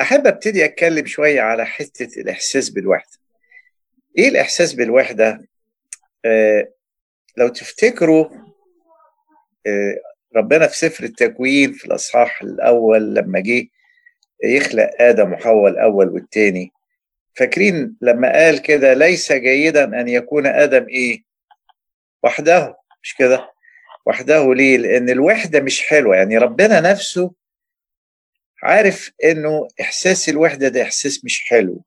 أحب أبتدي أتكلم شوية على حتة الإحساس بالوحدة. إيه الإحساس بالوحدة؟ لو تفتكروا ربنا في سفر التكوين في الأصحاح الأول لما جه يخلق آدم وحواء الأول والثاني فاكرين لما قال كده ليس جيدا أن يكون آدم إيه؟ وحده. مش كده؟ وحده ليه؟ لأن الوحدة مش حلوة. يعني ربنا نفسه عارف إنه إحساس الوحدة ده إحساس مش حلو.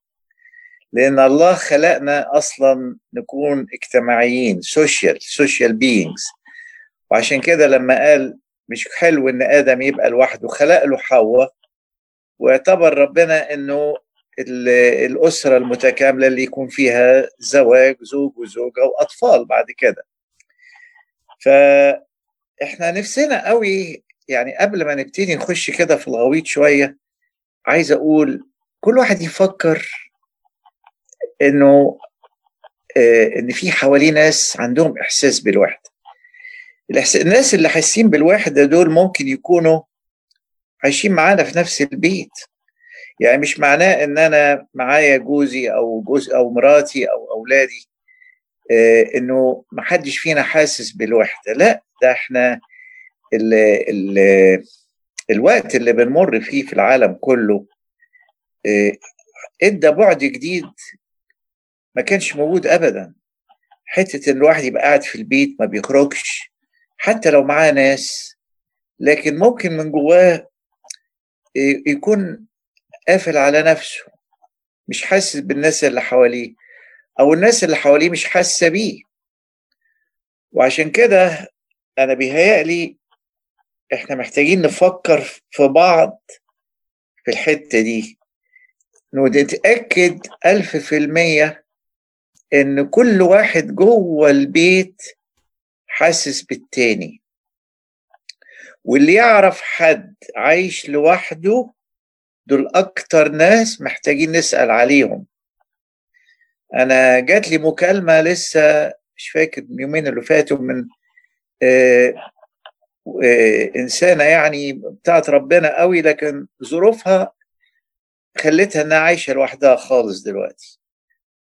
لأن الله خلقنا أصلا نكون اجتماعيين social social beings وعشان كده لما قال مش حلو إن آدم يبقى لوحده خلق له حواء واعتبر ربنا إنه الأسرة المتكاملة اللي يكون فيها زواج زوج وزوجة وأطفال بعد كده. فإحنا نفسنا قوي يعني قبل ما نبتدي نخش كده في الغويط شوية عايز أقول كل واحد يفكر إنه آه إن في حواليه ناس عندهم إحساس بالوحدة. الناس اللي حاسين بالوحدة دول ممكن يكونوا عايشين معانا في نفس البيت. يعني مش معناه إن أنا معايا جوزي أو جوز أو مراتي أو أولادي آه إنه محدش فينا حاسس بالوحدة. لا ده إحنا ال ال الوقت اللي بنمر فيه في العالم كله آه ادى بعد جديد ما كانش موجود ابدا. حتة إن الواحد يبقى قاعد في البيت ما بيخرجش حتى لو معاه ناس لكن ممكن من جواه يكون قافل على نفسه مش حاسس بالناس اللي حواليه أو الناس اللي حواليه مش حاسة بيه. وعشان كده أنا بيهيألي إحنا محتاجين نفكر في بعض في الحتة دي. نتأكد ألف في المية إن كل واحد جوه البيت حاسس بالتاني. واللي يعرف حد عايش لوحده دول أكتر ناس محتاجين نسأل عليهم. أنا جات لي مكالمة لسه مش فاكر يومين اللي فاتوا من آه آه يعني بتاعت ربنا قوي لكن ظروفها خلتها إنها عايشة لوحدها خالص دلوقتي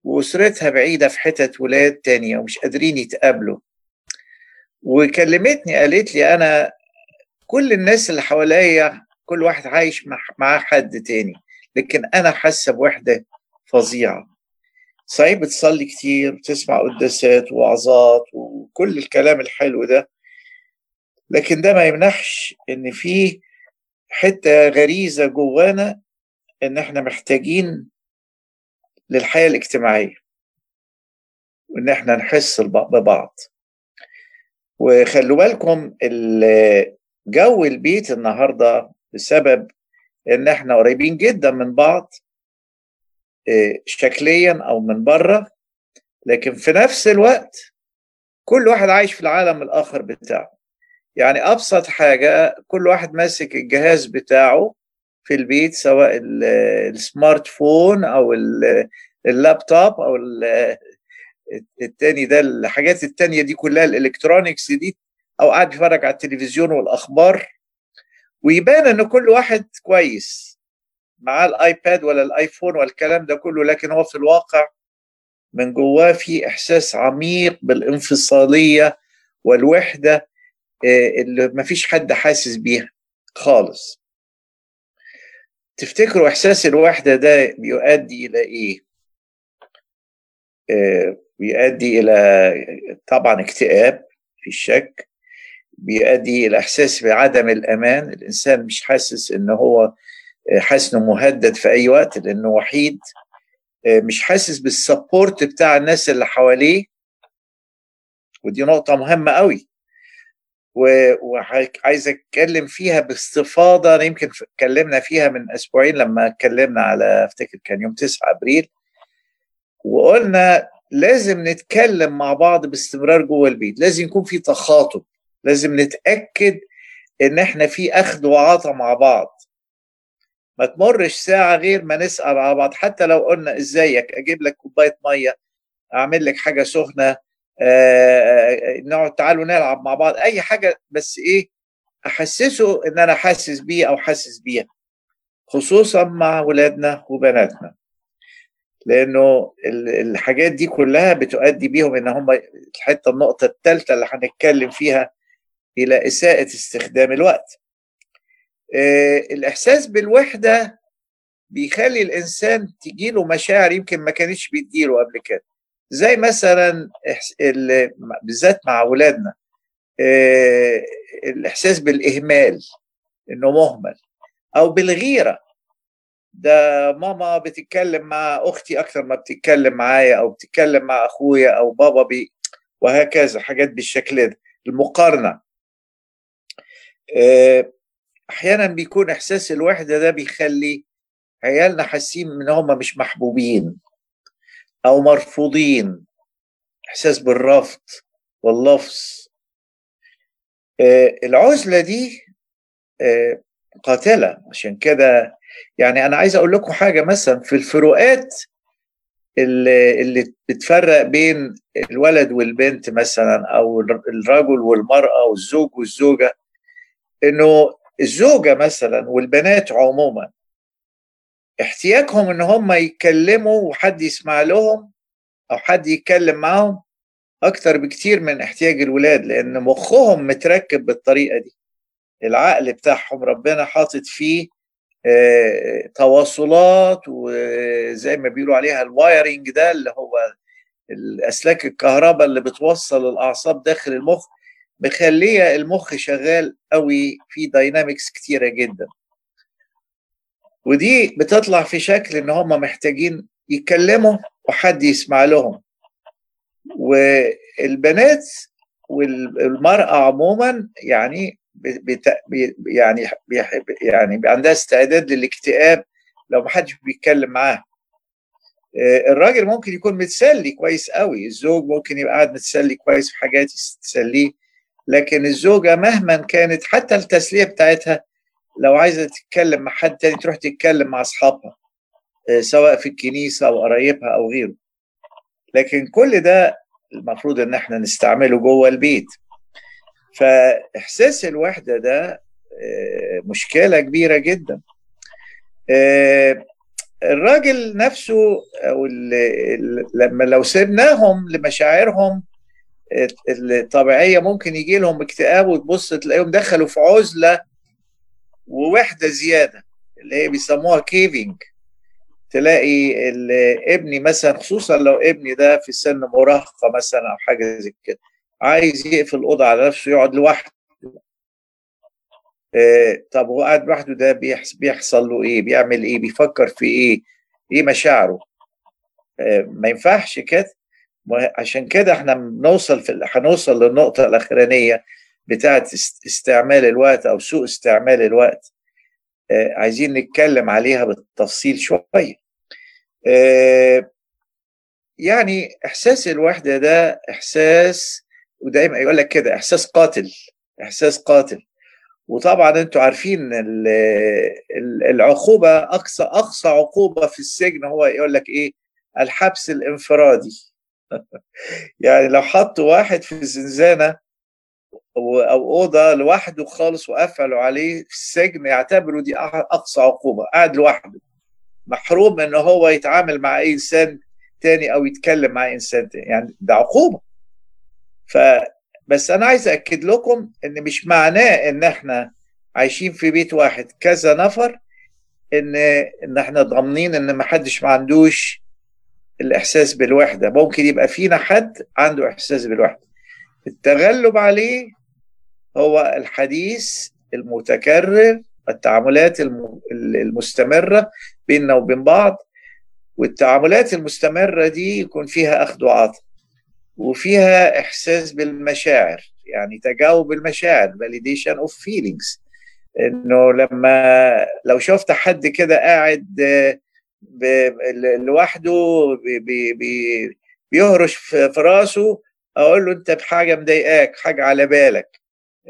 وأسرتها بعيدة في حتت ولاد تانية ومش قادرين يتقابلوا. وكلمتني قالت لي أنا كل الناس اللي حواليا كل واحد عايش معاه حد تاني لكن أنا حاسة بوحدة فظيعة. صحيح بتصلي كتير بتسمع قداسات ووعظات وكل الكلام الحلو ده لكن ده ما يمنحش إن في حتة غريزة جوانا إن إحنا محتاجين للحياة الاجتماعية. وإن إحنا نحس ببعض. وخلوا بالكم جو البيت النهارده بسبب إن إحنا قريبين جدا من بعض شكليا أو من بره لكن في نفس الوقت كل واحد عايش في العالم الآخر بتاعه. يعني أبسط حاجة كل واحد ماسك الجهاز بتاعه في البيت سواء ال smartphone أو اللابتوب أو التاني ده الحاجات التانية دي كلها ال electronics دي أو قاعد بيتفرج على التلفزيون والأخبار. ويبان إن كل واحد كويس معاه الآيباد ولا الآيفون والكلام ده كله لكن هو في الواقع من جواه في إحساس عميق بالانفصالية والوحدة اللي ما فيش حد حاسس بيها خالص. تفتكروا إحساس الوحدة ده بيؤدي إلى إيه؟ بيؤدي إلى طبعا اكتئاب في الشك بيؤدي إلى إحساس بعدم الأمان. الإنسان مش حاسس إن هو حاسس انه مهدد في أي وقت لأنه وحيد. مش حاسس بالسبورت بتاع الناس اللي حواليه. ودي نقطة مهمة قوي. وعايز أتكلم فيها باستفاضة. يمكن اتكلمنا فيها من أسبوعين لما اتكلمنا على أفتكر كان يوم 9 أبريل وقلنا لازم نتكلم مع بعض باستمرار جوه البيت. لازم يكون في تخاطب. لازم نتأكد إن إحنا في أخذ وعطاء مع بعض. ما تمرش ساعة غير ما نسأل على بعض. حتى لو قلنا إزيك؟ أجيب لك كوباية مية أعمل لك حاجة سخنة نقعد تعالوا نلعب مع بعض. أي حاجة بس إيه أحسسه إن أنا حاسس بيه أو حاسس بيها خصوصا مع ولادنا وبناتنا. لأنه الحاجات دي كلها بتؤدي بيهم إن هم الحتة النقطة الثالثه اللي هنتكلم فيها إلى إساءة استخدام الوقت. آه، الإحساس بالوحدة بيخلي الإنسان تجيله مشاعر يمكن ما كانتش بتجيله قبل كده. زي مثلا بالذات مع أولادنا آه، الإحساس بالإهمال إنه مهمل أو بالغيرة. ده ماما بتتكلم مع أختي أكثر ما بتتكلم معايا أو بتتكلم مع أخويا أو بابا بي وهكذا حاجات بالشكل ده المقارنة. آه، أحيانا بيكون إحساس الوحدة ده بيخلي عيالنا حاسين إن هم مش محبوبين. أو مرفوضين. إحساس بالرفض واللفظ. آه، العزلة دي آه، قاتلة. عشان كده يعني أنا عايز أقول لكم حاجة مثلا في الفروقات اللي, بتفرق بين الولد والبنت مثلا أو الرجل والمرأة والزوج والزوجة إنه الزوجة مثلا والبنات عموما احتياجهم إن هم يتكلموا وحد يسمع لهم أو حد يتكلم معاهم أكتر بكتير من احتياج الولاد لأن مخهم متركب بالطريقة دي. العقل بتاعهم ربنا حاطط فيه آه، تواصلات وزي ما بيقولوا عليها ال wiring ده اللي هو الأسلاك الكهرباء اللي بتوصل الأعصاب داخل المخ مخلية المخ شغال قوي في dynamics كتيرة جدا. ودي بتطلع في شكل إن هم محتاجين يتكلموا وحد يسمع لهم. والبنات والمرأة عموما يعني بت... يعني يعني عندها استعداد للاكتئاب لو ما حدش بيتكلم معاها. آه، الراجل ممكن يكون متسلي كويس قوي الزوج ممكن يبقى قاعد متسلي كويس في حاجات تسليه لكن الزوجة مهما كانت حتى التسلية بتاعتها لو عايزة تتكلم مع حد تاني تروح تتكلم مع أصحابها آه، سواء في الكنيسة أو قرايبها أو غيره. لكن كل ده المفروض إن إحنا نستعمله جوه البيت. فإحساس الوحدة ده آه، مشكلة كبيرة جدا. آه، الراجل نفسه أو لما لو سيبناهم لمشاعرهم الطبيعية ممكن يجي لهم اكتئاب وتبص تلاقيهم دخلوا في عزلة ووحدة زيادة اللي هي بيسموها كيفنج تلاقي ابني مثلا خصوصا لو ابني ده في سن مراهقة مثلا أو حاجة زي كده عايز يقفل الاوضه على نفسه يقعد لوحده. إيه طب هو قاعد لوحده ده بيحصل له إيه؟ بيعمل إيه؟ بيفكر في إيه؟ إيه مشاعره؟ إيه ما ينفعش كده. عشان كده إحنا بنوصل في هنوصل للنقطة الأخرانية بتاعه استعمال الوقت أو سوء استعمال الوقت إيه عايزين نتكلم عليها بالتفصيل شوية. إيه يعني إحساس الوحدة ده إحساس ودايما يقول لك كده إحساس قاتل إحساس قاتل. وطبعا أنتوا عارفين العقوبة اقصى أقصى عقوبة في السجن هو يقول لك إيه؟ الحبس الإنفرادي. يعني لو حطوا واحد في زنزانة أو أوضة لوحده خالص وقفلوا عليه في السجن يعتبروا دي أقصى عقوبة قاعد لوحده. محروم إن هو يتعامل مع أي إنسان تاني أو يتكلم مع إنسان تاني يعني ده عقوبة. ف بس أنا عايز اكد لكم إن مش معناه إن إحنا عايشين في بيت واحد. كذا نفر ان إن إحنا ضامنين إن ما حدش ما عندوش الإحساس بالوحدة. ممكن يبقى فينا حد عنده إحساس بالوحدة. التغلب عليه هو الحديث المتكرر التعاملات المستمرة بيننا وبين بعض والتعاملات المستمرة دي يكون فيها أخذ وعطاء وفيها إحساس بالمشاعر يعني تجاوب المشاعر validation of feelings. إنه لما لو شفت حد كده قاعد لوحده بي بي بيهرش في راسه أقول له أنت بحاجة مضايقاك حاجة على بالك.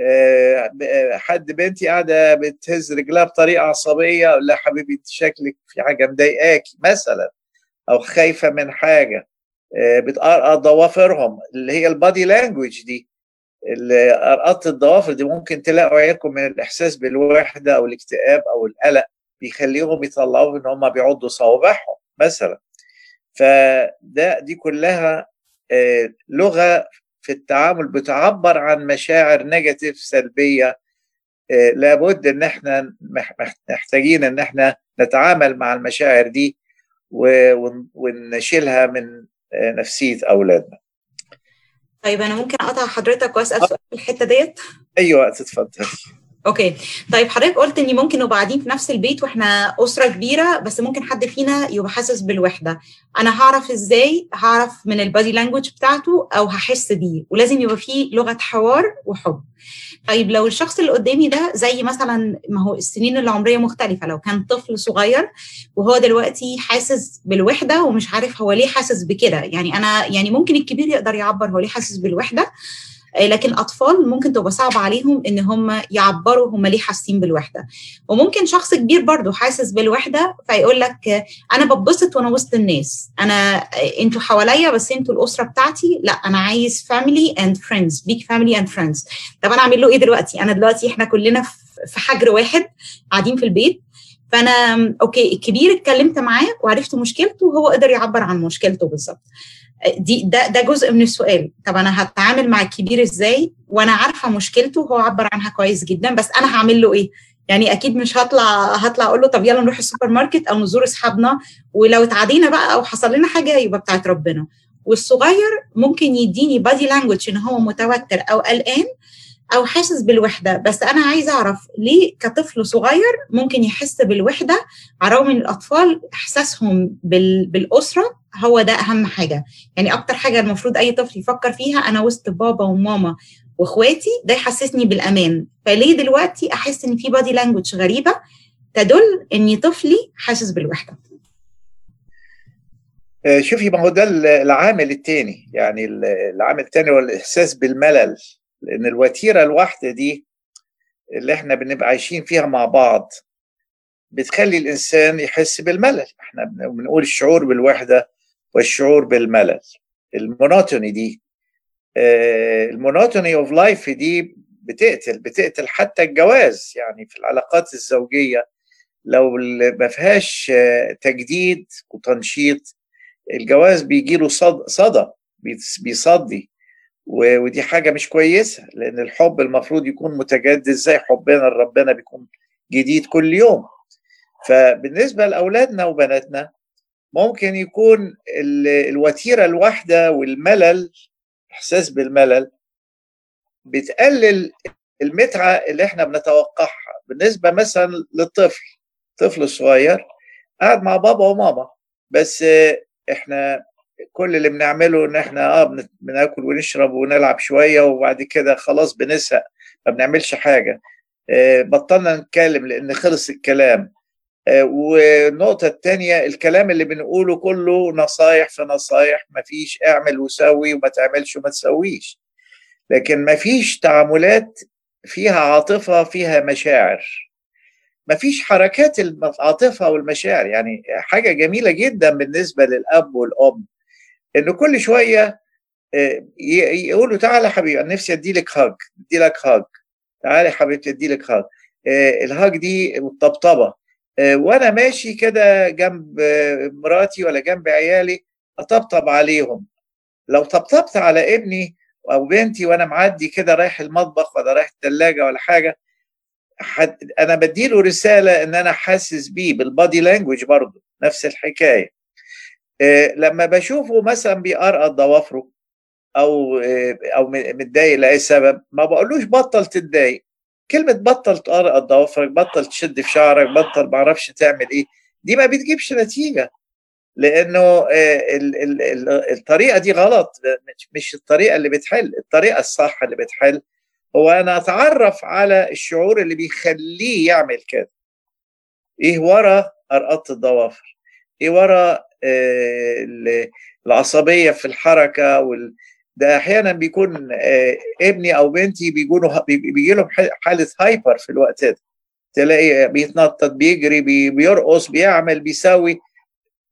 آه، حد بنتي قاعدة بتهز رجلها بطريقة عصبية أقول لها حبيبي أنت شكلك في حاجة مضايقاكي مثلا أو خايفة من حاجة. آه، بتقرقط ضوافرهم اللي هي ال body language دي. قرقطة الضوافر دي ممكن تلاقوا عيالكم من الإحساس بالوحدة أو الاكتئاب أو القلق بيخليهم يطلعوا إن هم بيعضوا صوابعهم مثلا. فده دي كلها لغة في التعامل بتعبر عن مشاعر نيجاتيف سلبية لابد إن إحنا محتاجين إن إحنا نتعامل مع المشاعر دي ونشيلها من نفسية أولادنا. طيب أنا ممكن أقطع حضرتك وأسأل سؤال في الحتة ديت؟ أيوه تتفضل okay. طيب حضرتك قلت اني ممكن نبقى قاعدين في نفس البيت وإحنا أسرة كبيرة بس ممكن حد فينا يبقى حاسس بالوحدة. أنا هعرف إزاي؟ هعرف من ال body language بتاعته أو هحس بيه. ولازم يبقى فيه لغة حوار وحب. طيب لو الشخص اللي قدامي ده زي مثلا ما هو السنين العمرية مختلفة. لو كان طفل صغير وهو دلوقتي حاسس بالوحدة ومش عارف هو ليه حاسس بكده. يعني أنا يعني ممكن الكبير يقدر يعبر هو ليه حاسس بالوحدة. لكن أطفال ممكن تبقى صعب عليهم إن هم يعبروا هم ليه حاسين بالوحدة. وممكن شخص كبير برضه حاسس بالوحدة فيقول لك أنا ببسط وأنا وسط الناس. أنا أنتوا حواليا بس أنتوا الأسرة بتاعتي. لا أنا عايز family and friends big family and friends طب أنا أعمل له إيه دلوقتي؟ أنا دلوقتي إحنا كلنا في حجر واحد قاعدين في البيت. فأنا okay الكبير اتكلمت معاه وعرفت مشكلته وهو قدر يعبر عن مشكلته بالظبط. دي ده ده جزء من السؤال. طب أنا هتعامل مع الكبير إزاي؟ وأنا عارفة مشكلته وهو عبر عنها كويس جدا بس أنا هعمل له إيه؟ يعني أكيد مش هطلع هطلع أقول له طب يلا نروح السوبر ماركت أو نزور أصحابنا ولو اتعدينا بقى أو حصل لنا حاجة يبقى بتاعت ربنا. والصغير ممكن يديني body language إن هو متوتر أو قلقان أو حاسس بالوحدة بس أنا عايزة أعرف ليه كطفل صغير ممكن يحس بالوحدة على الرغم من الأطفال إحساسهم بال... بالأسرة هو ده أهم حاجة. يعني أكتر حاجة المفروض أي طفل يفكر فيها أنا وسط بابا وماما وإخواتي ده يحسسني بالأمان. فليه دلوقتي أحس إن في بادي لانجوج غريبة تدل إني طفلي حاسس بالوحدة؟ شوفي ما هو ده العامل الثاني يعني العامل الثاني هو الإحساس بالملل. لأن الوتيرة الواحدة دي اللي إحنا بنبقى عايشين فيها مع بعض بتخلي الإنسان يحس بالملل. إحنا بنقول الشعور بالوحدة والشعور بالملل. ال monotony دي ال monotony of life دي بتقتل بتقتل حتى الجواز. يعني في العلاقات الزوجية لو ما فيهاش تجديد وتنشيط الجواز بيجي له صدى بيصدي. ودي حاجة مش كويسة لأن الحب المفروض يكون متجدد. زي حبنا لربنا بيكون جديد كل يوم؟ فبالنسبة لأولادنا وبناتنا ممكن يكون الوتيرة الواحدة والملل إحساس بالملل بتقلل المتعة اللي إحنا بنتوقعها. بالنسبة مثلا للطفل طفل صغير قاعد مع بابا وماما بس إحنا كل اللي بنعمله إن إحنا آه بناكل ونشرب ونلعب شوية وبعد كده خلاص بنسق ما بنعملش حاجة. آه بطلنا نتكلم لأن خلص الكلام. والنقطة الثانية الكلام اللي بنقوله كله نصايح في نصايح مفيش اعمل وسوي وما تعملش وما تسويش. لكن مفيش تعاملات فيها عاطفة فيها مشاعر. مفيش حركات العاطفة والمشاعر. يعني حاجة جميلة جدا بالنسبة للأب والأم إنه كل شوية يقولوا تعالى حبيبي أنا نفسي أدي لك هاج أدي لك هاج تعالى حبيبتي أدي لك هاج الهاج دي الطبطبة وأنا ماشي كده جنب مراتي ولا جنب عيالي أطبطب عليهم. لو طبطبت على ابني أو بنتي وأنا معدي كده رايح المطبخ ولا رايح الثلاجة ولا حاجة حد أنا بديله رسالة إن أنا حاسس بيه بالبادي لانجوج برضه نفس الحكاية. إيه لما بشوفه مثلا بيقرقط ضوافره أو أو متضايق لأي سبب ما بقولوش بطل تتضايق. كلمة بطل تقرقط ضوافرك بطل تشد في شعرك بطل ما أعرفش تعمل إيه دي ما بتجيبش نتيجة لأنه ال الطريقة دي غلط مش الطريقة اللي بتحل الطريقة الصح اللي بتحل. هو أنا أتعرف على الشعور اللي بيخليه يعمل كده. إيه ورا؟ أرقطة الضوافر إيه ورا؟ آه العصبية في الحركة. ده أحيانا بيكون آه ابني أو بنتي بيكونوا بيجي لهم حالة هايبر في الوقت ده. تلاقي بيتنطط بيجري بي... بيرقص بيعمل بيسوي.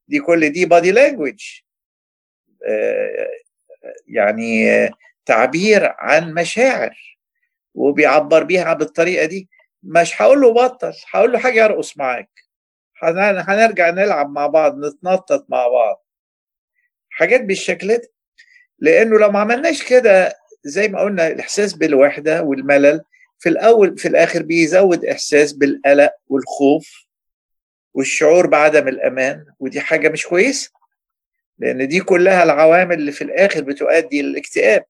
دي كل دي body language آه يعني تعبير عن مشاعر. وبيعبر بيها بالطريقة دي. مش هقول له بطل هقول له حاجة يرقص معاك. هنرجع نلعب مع بعض نتنطط مع بعض. حاجات بالشكل ده. لأنه لو ما عملناش كده زي ما قلنا الإحساس بالوحدة والملل في الأول في الآخر بيزود إحساس بالقلق والخوف والشعور بعدم الأمان ودي حاجة مش كويسة لأن دي كلها العوامل اللي في الآخر بتؤدي للاكتئاب.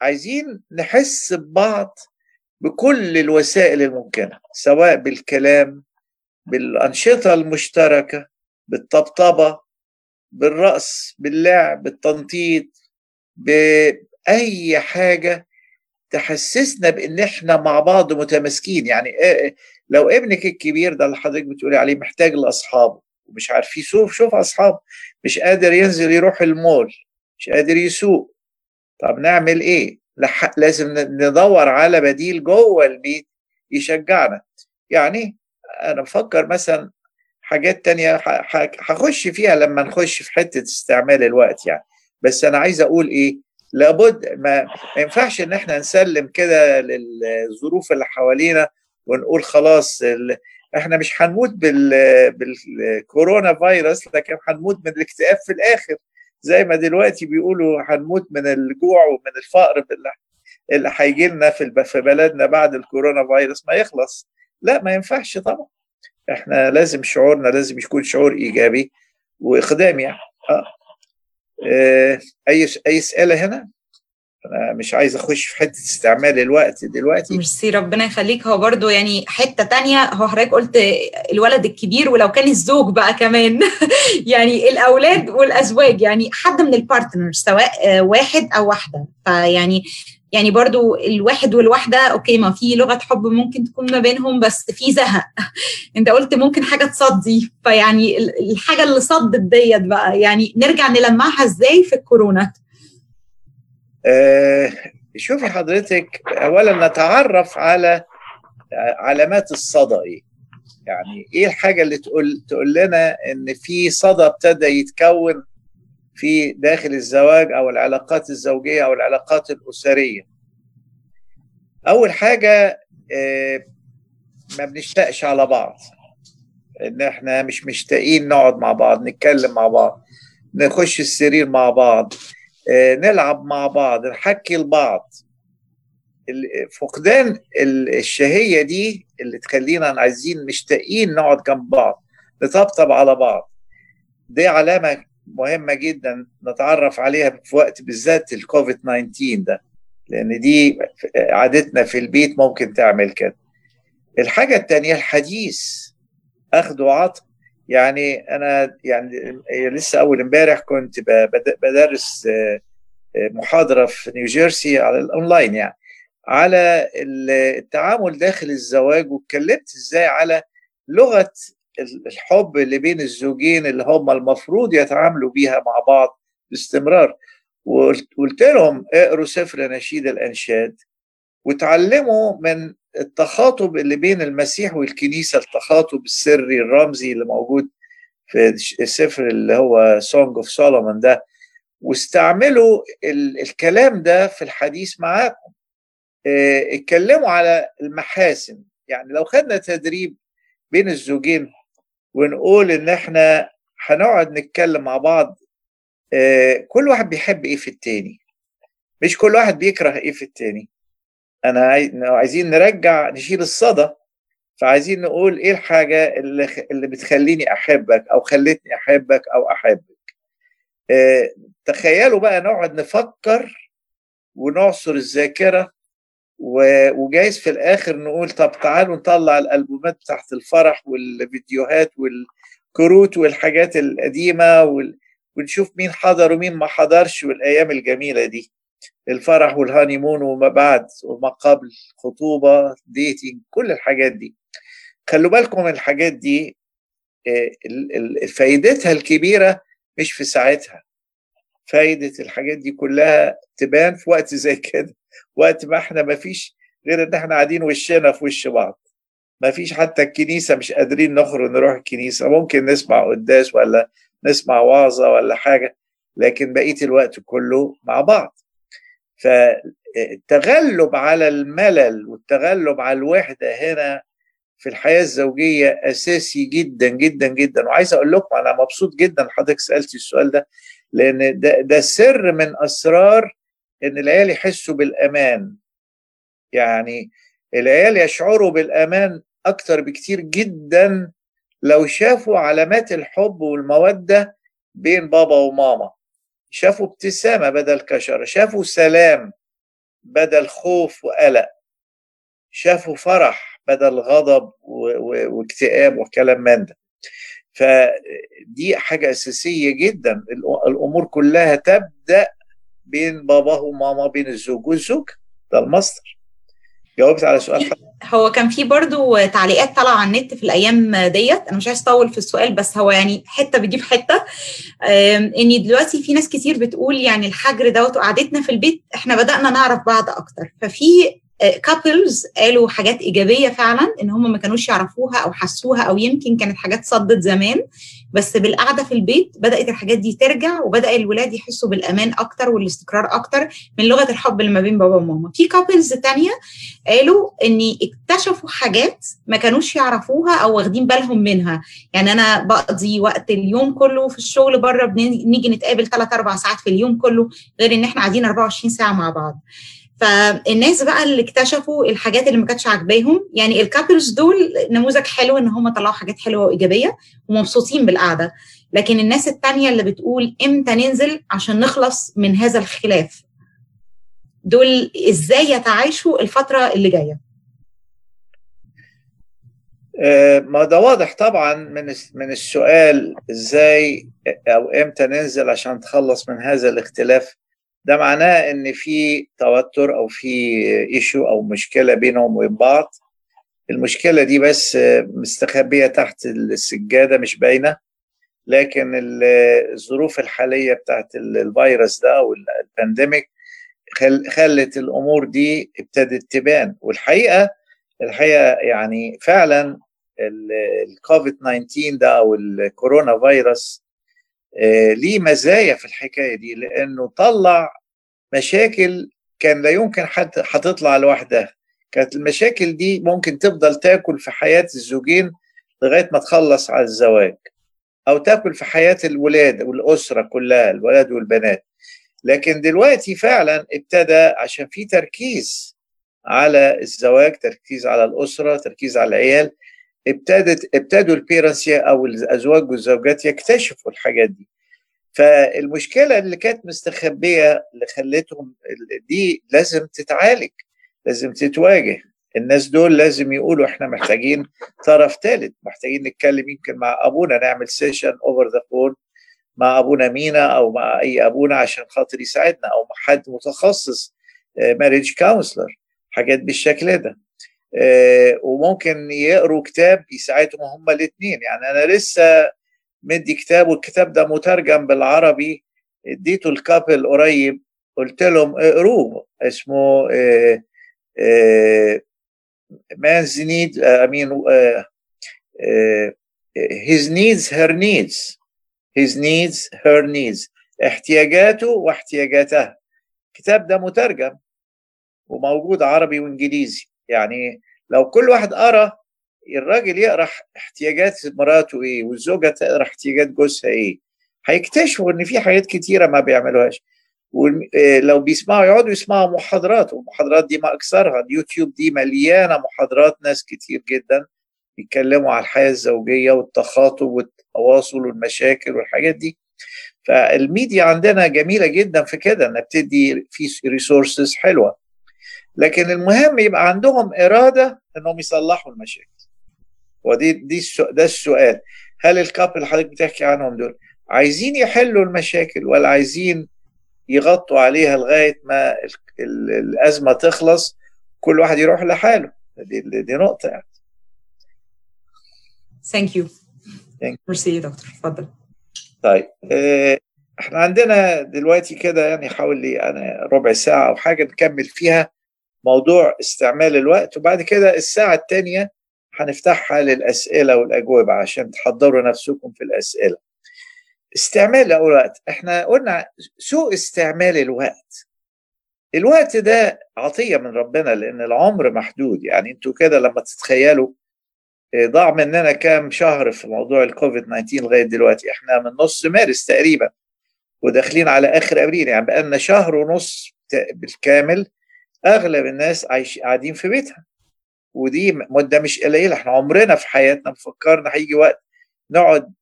فعايزين نحس ببعض بكل الوسائل الممكنة سواء بالكلام بالأنشطة المشتركة بالطبطبة بالرقص باللعب بالتنطيط بأي حاجة تحسسنا بإن إحنا مع بعض متماسكين. يعني لو ابنك الكبير ده اللي حضرتك بتقولي عليه محتاج لأصحابه ومش عارف يسوق شوف أصحابه. مش قادر ينزل يروح المول مش قادر يسوق. طب نعمل إيه؟ لازم ندور على بديل جوه البيت يشجعنا. يعني أنا بفكر مثلا حاجات تانية هخش فيها لما نخش في حتة استعمال الوقت يعني. بس أنا عايز أقول إيه لابد ما, ينفعش إن إحنا نسلم كده للظروف اللي حوالينا ونقول خلاص إحنا مش هنموت بال بالكورونا فيروس لكن هنموت من الاكتئاب في الآخر. زي ما دلوقتي بيقولوا هنموت من الجوع ومن الفقر اللي هيجي لنا في بلدنا بعد ال corona virus ما يخلص. لا ما ينفعش طبعا. إحنا لازم شعورنا لازم يكون شعور إيجابي واقدام يعني. آه. أي أي اسئله هنا؟ أنا مش عايز أخش في حتة استعمال الوقت دلوقتي. ميرسي ربنا يخليك. هو برضو يعني حتة تانية هو حضرتك قلت الولد الكبير ولو كان الزوج بقى كمان. يعني الأولاد والأزواج يعني حد من ال partners سواء واحد أو واحدة. فيعني يعني برضو الواحد والواحدة أوكي ما في لغة حب ممكن تكون ما بينهم بس في زهق. أنت قلت ممكن حاجة تصدي. فيعني الحاجة اللي صدت ديت بقى يعني نرجع نلمعها إزاي في الكورونا؟ آه شوفي حضرتك أولا نتعرف على علامات الصدى إيه. يعني إيه الحاجة اللي تقول تقول لنا إن في صدى ابتدى يتكون في داخل الزواج أو العلاقات الزوجية أو العلاقات الأسرية؟ أول حاجة ما بنشتاقش على بعض. إن إحنا مش مشتاقين نقعد مع بعض نتكلم مع بعض نخش السرير مع بعض نلعب مع بعض نحكي لبعض. فقدان الشهية دي اللي تخلينا عايزين مشتاقين نقعد جنب بعض نطبطب على بعض. دي علامة مهمة جدا نتعرف عليها في وقت بالذات الكوفيد 19 ده. لأن دي عادتنا في البيت ممكن تعمل كده. الحاجة الثانية الحديث. أخذ وعطى يعني أنا يعني لسه أول إمبارح كنت بدرس محاضرة في نيوجيرسي على الاونلاين يعني. على التعامل داخل الزواج واتكلمت إزاي على لغة الحب اللي بين الزوجين اللي هم المفروض يتعاملوا بيها مع بعض باستمرار. وقلت لهم اقروا سفر نشيد الأنشاد وتعلموا من التخاطب اللي بين المسيح والكنيسة التخاطب السري الرمزي اللي موجود في السفر اللي هو Song of Solomon ده واستعملوا الكلام ده في الحديث معاكم. اتكلموا على المحاسن. يعني لو خدنا تدريب بين الزوجين ونقول إن إحنا هنقعد نتكلم مع بعض كل واحد بيحب إيه في التاني؟ مش كل واحد بيكره إيه في التاني. أنا عايزين نرجع نشيل الصدى فعايزين نقول إيه الحاجة اللي اللي بتخليني أحبك أو خلتني أحبك أو أحبك؟ تخيلوا بقى نقعد نفكر ونعصر الذاكرة وجايز في الآخر نقول طب تعالوا نطلع الألبومات بتاعت الفرح والفيديوهات والكروت والحاجات القديمة وال... ونشوف مين حضر ومين ما حضرش والأيام الجميلة دي. الفرح وال honeymoon وما بعد وما قبل خطوبة dating كل الحاجات دي. خلوا بالكم الحاجات دي فايدتها الكبيرة مش في ساعتها. فايدة الحاجات دي كلها تبان في وقت زي كده. وقت ما إحنا ما فيش غير إن إحنا قاعدين وشنا في وش بعض. ما فيش حتى الكنيسة مش قادرين نخرج نروح الكنيسة. ممكن نسمع قداس ولا نسمع وعظه ولا حاجة لكن بقية الوقت كله مع بعض. فالتغلب على الملل والتغلب على الوحدة هنا في الحياة الزوجية أساسي جدا جدا جدا. وعايز أقول لكم أنا مبسوط جدا حضرتك سألتي السؤال ده لأن ده, ده سر من أسرار إن العيال يحسوا بالأمان. يعني العيال يشعروا بالأمان أكتر بكتير جدا لو شافوا علامات الحب والمودة بين بابا وماما. شافوا ابتسامة بدل كشره شافوا سلام بدل خوف وقلق شافوا فرح بدل غضب واكتئاب وكلام من ده. فدي حاجة أساسية جدا. الأمور كلها تبدأ بين باباه وماما بين الزوج والزوج ده المصدر. جاوبت على سؤال حضرتك هو كان في برضو تعليقات طالعة على النت في الأيام ديت. أنا مش عايز أطول في السؤال بس هو يعني حتة بيجيب حتة. إن دلوقتي في ناس كتير بتقول يعني الحجر دوت وقعدتنا في البيت إحنا بدأنا نعرف بعض أكتر. ففي couples قالوا حاجات إيجابية فعلا إن هم ما كانوش يعرفوها أو حسوها أو يمكن كانت حاجات صدت زمان بس بالقعدة في البيت بدأت الحاجات دي ترجع وبدأ الولاد يحسوا بالأمان أكتر والاستقرار أكتر من لغة الحب اللي ما بين بابا وماما. في couples تانية قالوا إن اكتشفوا حاجات ما كانوش يعرفوها أو واخدين بالهم منها. يعني أنا بقضي وقت اليوم كله في الشغل بره بنيجي نتقابل 3 4 ساعات في اليوم كله غير إن إحنا قاعدين 24 ساعة مع بعض. فالناس بقى اللي اكتشفوا الحاجات اللي ما كانتش عاجباهم يعني الكابلز دول نموذج حلو إن هم طلعوا حاجات حلوة وإيجابية ومبسوطين بالقعدة. لكن الناس التانية اللي بتقول إمتى ننزل عشان نخلص من هذا الخلاف؟ دول إزاي يتعايشوا الفترة اللي جاية؟ ما ده واضح طبعا من من السؤال إزاي أو إمتى ننزل عشان نتخلص من هذا الاختلاف. ده معناه إن في توتر أو في issue أو مشكلة بينهم وبين بعض. المشكلة دي بس مستخبية تحت السجادة مش باينة لكن الظروف الحالية بتاعت الفيروس ده أو ال pandemic خلت الأمور دي ابتدت تبان. والحقيقة الحقيقة يعني فعلا الكوفيد 19 ده أو الكورونا فيروس ليه مزايا في الحكاية دي؟ لأنه طلع مشاكل كان لا يمكن حد هتطلع لوحدها. كانت المشاكل دي ممكن تفضل تاكل في حياة الزوجين لغاية ما تخلص على الزواج أو تاكل في حياة الولاد والأسرة كلها الولاد والبنات. لكن دلوقتي فعلا ابتدى عشان في تركيز على الزواج تركيز على الأسرة تركيز على العيال ابتدت ابتدوا ال parents أو الأزواج والزوجات يكتشفوا الحاجات دي. فالمشكلة اللي كانت مستخبية اللي خلتهم دي لازم تتعالج لازم تتواجه. الناس دول لازم يقولوا إحنا محتاجين طرف ثالث محتاجين نتكلم يمكن مع أبونا نعمل session over the phone مع أبونا مينا أو مع أي أبونا عشان خاطر يساعدنا أو مع حد متخصص marriage counselor حاجات بالشكل ده. وممكن يقروا كتاب يساعدهم هما الاثنين يعني أنا لسه مدي كتاب والكتاب ده مترجم بالعربي. اديته ال couple قريب قلت لهم اقروه. اسمه need I mean his needs her needs. His needs her needs. احتياجاته واحتياجاتها الكتاب ده مترجم وموجود عربي وإنجليزي. يعني لو كل واحد قرأ الراجل يقرأ احتياجات مراته إيه والزوجة تقرأ احتياجات جوزها إيه. هيكتشفوا إن في حاجات كتيرة ما بيعملوهاش. ولو بيسمعوا يقعدوا يسمعوا محاضرات والمحاضرات دي ما اكثرها اليوتيوب دي مليانة محاضرات ناس كتير جدا بيتكلموا على الحياة الزوجية والتخاطب والتواصل والمشاكل والحاجات دي. فالميديا عندنا جميلة جدا في كده انها بتدي في resources حلوة. لكن المهم يبقى عندهم إرادة إنهم يصلحوا المشاكل. ودي دي ده السؤال. هل ال couple اللي حضرتك بتحكي عنهم دول عايزين يحلوا المشاكل ولا عايزين يغطوا عليها لغاية ما الأزمة تخلص؟ كل واحد يروح لحاله. دي, دي نقطة يعني. thank you merci يا دكتور اتفضل. طيب إحنا عندنا دلوقتي كده يعني حوالي أنا ربع ساعة أو حاجة نكمل فيها. موضوع استعمال الوقت وبعد كده الساعة الثانية هنفتحها للأسئلة والأجوبة عشان تحضروا نفسكم في الأسئلة. استعمال الوقت إحنا قلنا سوء استعمال الوقت. الوقت ده عطية من ربنا لأن العمر محدود يعني أنتوا كده لما تتخيلوا ضاع مننا كام شهر في موضوع الكوفيد 19 لغاية دلوقتي؟ إحنا من نص مارس تقريبا وداخلين على آخر أبريل يعني بقى لنا شهر ونص بالكامل أغلب الناس عايش قاعدين في بيتها. ودي مدة مش قليلة. إحنا عمرنا في حياتنا مفكرنا هيجي وقت نقعد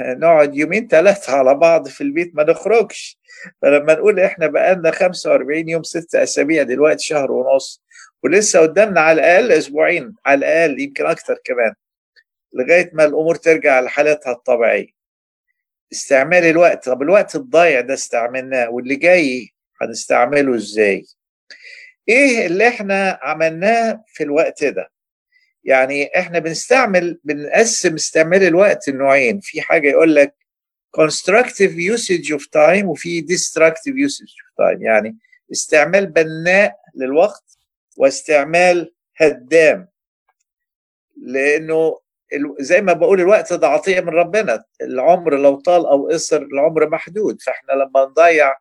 نقعد يومين ثلاثة على بعض في البيت ما نخرجش. فلما نقول إحنا بقى لنا 45 يوم ست أسابيع دلوقتي شهر ونص ولسه قدامنا على الأقل أسبوعين على الأقل يمكن أكتر كمان لغاية ما الأمور ترجع لحالتها الطبيعية. استعمال الوقت طب الوقت الضايع ده استعملناه واللي جاي هنستعمله إزاي؟ إيه اللي إحنا عملناه في الوقت ده؟ يعني إحنا بنستعمل بنقسم استعمال الوقت لنوعين. في حاجة يقول لك constructive usage of time وفي destructive usage of time. يعني استعمال بناء للوقت واستعمال هدام. لأنه زي ما بقول الوقت ده عطية من ربنا. العمر لو طال أو قصر العمر محدود. فإحنا لما نضيع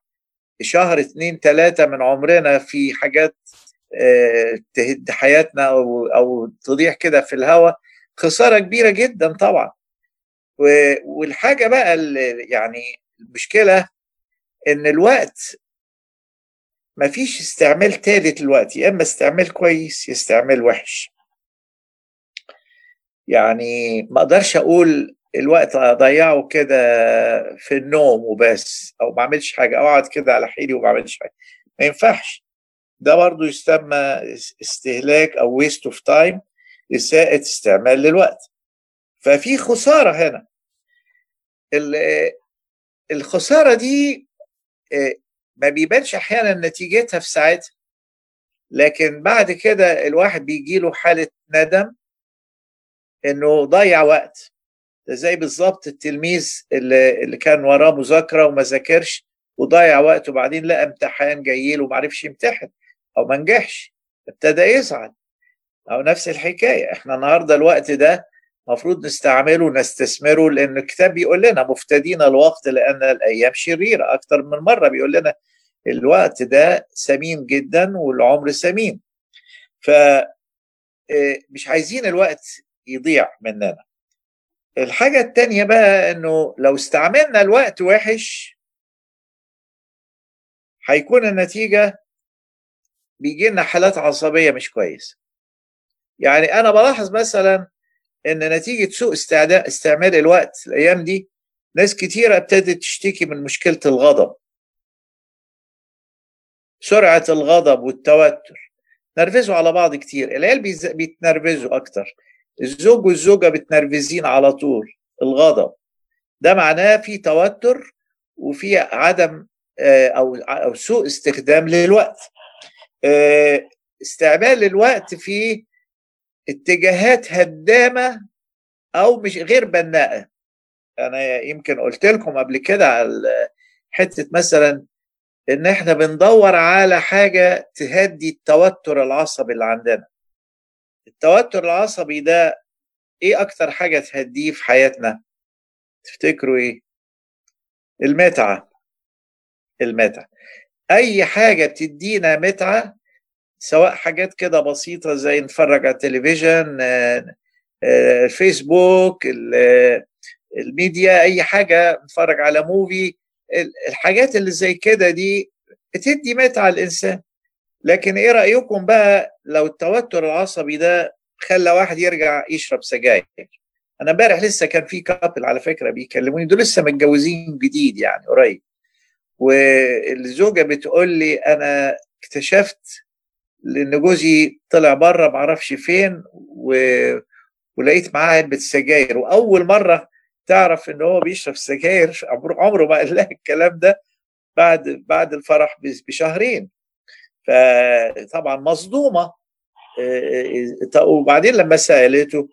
شهر اتنين تلاتة من عمرنا في حاجات تهد حياتنا أو أو تضيع كده في الهواء خسارة كبيرة جدا طبعا. والحاجة بقى اللي يعني المشكلة إن الوقت مفيش استعمال تالت للوقت يا إما استعمال كويس يا استعمال وحش. يعني ما أقدرش أقول الوقت اضيعه كده في النوم وبس أو ما اعملش حاجة أقعد كده على حيلي وما اعملش حاجة. ما ينفعش. ده برضو يسمى استهلاك أو waste of time إساءة استعمال للوقت. ففي خسارة هنا. الخسارة دي ما بيبانش أحيانا نتيجتها في ساعتها. لكن بعد كده الواحد بيجي له حالة ندم إنه ضيع وقت. زي بالظبط التلميذ اللي, اللي كان وراه مذاكرة وما ذاكرش وضيع وقت وبعدين لقى امتحان جاي له وما عرفش يمتحن أو ما نجحش ابتدى يزعل. أو نفس الحكاية إحنا النهارده الوقت ده المفروض نستعمله ونستثمره لأن الكتاب بيقول لنا مفتدين الوقت لأن الأيام شريرة أكتر من مرة بيقول لنا الوقت ده ثمين جدا والعمر ثمين ف مش عايزين الوقت يضيع مننا. الحاجة التانية بقى إنه لو استعملنا الوقت وحش هيكون النتيجة بيجي لنا حالات عصبية مش كويسة. يعني أنا بلاحظ مثلا إن نتيجة سوء استعمال الوقت الأيام دي ناس كتيرة ابتدت تشتكي من مشكلة الغضب. سرعة الغضب والتوتر. نرفزوا على بعض كتير. العيال بيتنرفزوا أكتر. الزوج والزوجة بتنرفزين على طول الغضب. ده معناه في توتر وفي عدم أو أو سوء استخدام للوقت. استعمال الوقت في اتجاهات هدامة أو مش غير بناءة. أنا يمكن قلت لكم قبل كده على حتة مثلا إن إحنا بندور على حاجة تهدي التوتر العصبي اللي عندنا. التوتر العصبي ده إيه أكتر حاجة تهديه في حياتنا؟ تفتكروا إيه؟ المتعة. المتعة. أي حاجة بتدينا متعة سواء حاجات كده بسيطة زي نتفرج على التلفزيون الفيسبوك الميديا أي حاجة نتفرج على movie الحاجات اللي زي كده دي بتدي متعة الانسان لكن إيه رأيكم بقى لو التوتر العصبي ده خلى واحد يرجع يشرب سجاير؟ أنا امبارح لسه كان في couple على فكرة بيكلموني دول لسه متجوزين جديد يعني قريب. والزوجة بتقول لي أنا اكتشفت لأن جوزي طلع بره معرفش فين و... ولقيت معاه علبة سجاير. وأول مرة تعرف إن هو بيشرب سجاير عمره ما قال لها الكلام ده بعد بعد الفرح بشهرين. فطبعا مصدومة. وبعدين لما سألته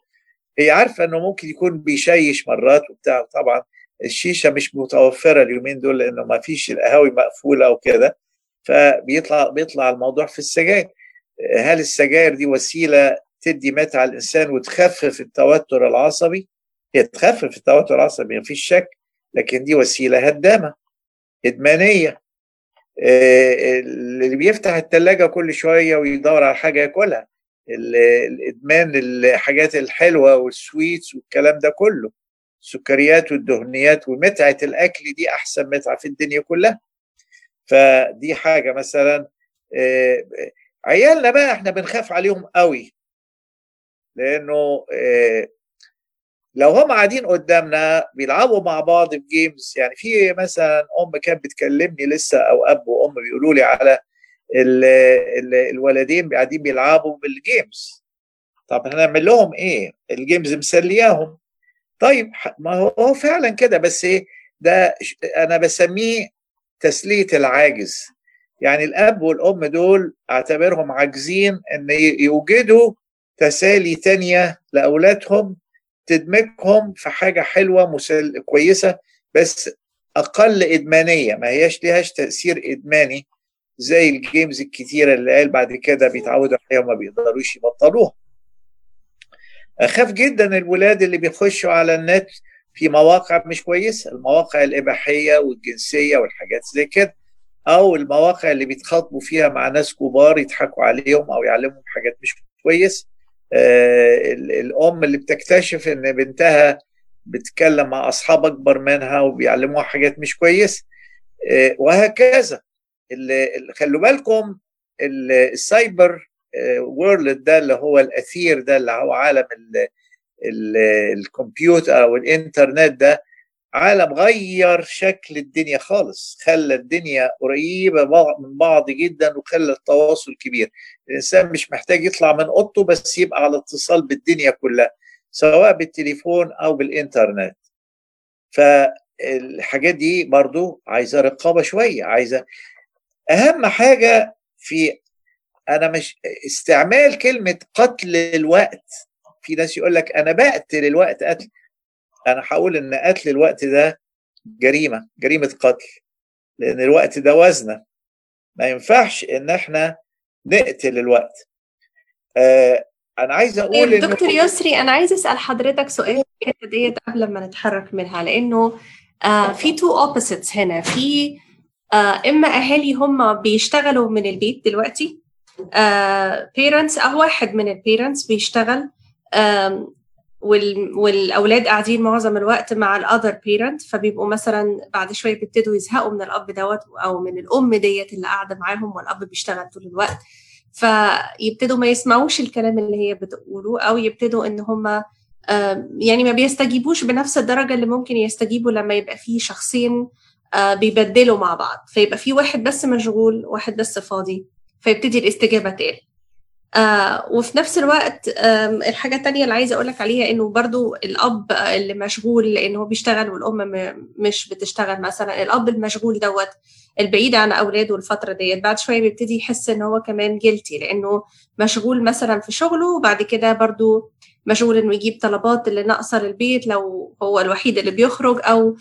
هي عارفة إنه ممكن يكون بيشيش مرات وبتاع. طبعا الشيشة مش متوفرة اليومين دول لأنه ما فيش القهاوي مقفولة وكده فبيطلع بيطلع الموضوع في السجاير. هل السجاير دي وسيلة تدي متعة الانسان وتخفف التوتر العصبي؟ هي تخفف التوتر العصبي ما فيش شك لكن دي وسيلة هدامة إدمانية. اللي بيفتح الثلاجه كل شوية ويدور على حاجة ياكلها. الإدمان الحاجات الحلوة والسويتس والكلام ده كله. السكريات والدهنيات ومتعة الأكل دي أحسن متعة في الدنيا كلها. فدي حاجة مثلا عيالنا بقى إحنا بنخاف عليهم قوي. لأنه لو هم قاعدين قدامنا بيلعبوا مع بعض في games يعني في مثلا أم كانت بتكلمني لسه أو أب وأم بيقولوا لي على ال ال الولدين قاعدين بيلعبوا بال games طب هنعمل لهم إيه؟ الجيمز مسلياهم. طيب ما هو فعلا كده بس إيه؟ ده أنا بسميه تسلية العاجز. يعني الأب والأم دول أعتبرهم عاجزين إن يوجدوا تسالي تانية لأولادهم تدمجهم في حاجة حلوة مسل... كويسة بس أقل إدمانية. ما هياش ليهاش تأثير إدماني زي الجيمز الكتيرة اللي قال بعد كده بيتعودوا عليها وما بيقدروش يبطلوها. أخاف جدا الولاد اللي بيخشوا على النت في مواقع مش كويسة المواقع الإباحية والجنسية والحاجات زي كده أو المواقع اللي بيتخاطبوا فيها مع ناس كبار يضحكوا عليهم أو يعلمهم حاجات مش كويسة. الأم اللي بتكتشف إن بنتها بتتكلم مع أصحاب أكبر منها وبيعلموها حاجات مش كويسه آه وهكذا. خلوا بالكم السايبر وورلد ده اللي هو الأثير ده اللي هو عالم ال ال الكمبيوتر أو الإنترنت ده عالم غير شكل الدنيا خالص. خلى الدنيا قريبة من بعض جدا وخلى التواصل كبير. الإنسان مش محتاج يطلع من أوضته بس يبقى على اتصال بالدنيا كلها سواء بالتليفون أو بالإنترنت. فالحاجات دي برضو عايزة رقابة شوية عايزة أهم حاجة في أنا مش استعمال كلمة قتل الوقت. في ناس يقول لك أنا بقتل الوقت قتل. أنا هقول إن قتل الوقت ده جريمة جريمة قتل لأن الوقت ده وزنه ما ينفعش إن إحنا نقتل الوقت. آه أنا عايز أقول إن دكتور يسري أنا عايز أسأل حضرتك سؤال الحتة ديت قبل ما نتحرك منها لأنه آه في two opposites هنا. في آه إما أهالي هم بيشتغلوا من البيت دلوقتي parents أو واحد من ال parents بيشتغل والأولاد قاعدين معظم الوقت مع ال other parent فبيبقوا مثلا بعد شوية بيبتدوا يزهقوا من الأب دوت أو من الأم ديت اللي قاعدة معاهم والأب بيشتغل طول الوقت. فيبتدوا ما يسمعوش الكلام اللي هي بتقوله أو يبتدوا إن هم يعني ما بيستجيبوش بنفس الدرجة اللي ممكن يستجيبوا لما يبقى في شخصين بيبدلوا مع بعض. فيبقى في واحد بس مشغول واحد بس فاضي فيبتدي الاستجابة تقل. آه وفي نفس الوقت الحاجة التانية اللي عايزة أقولك عليها إنه برضو الأب اللي مشغول لأنه هو بيشتغل والأم مش بتشتغل مثلا الأب المشغول دوت البعيد عن أولاده الفترة ديت بعد شوية بيبتدي يحس إن هو كمان جلتي لأنه مشغول مثلا في شغله وبعد كده برضو مشغول إنه يجيب طلبات اللي ناقصة للبيت لو هو الوحيد اللي بيخرج أو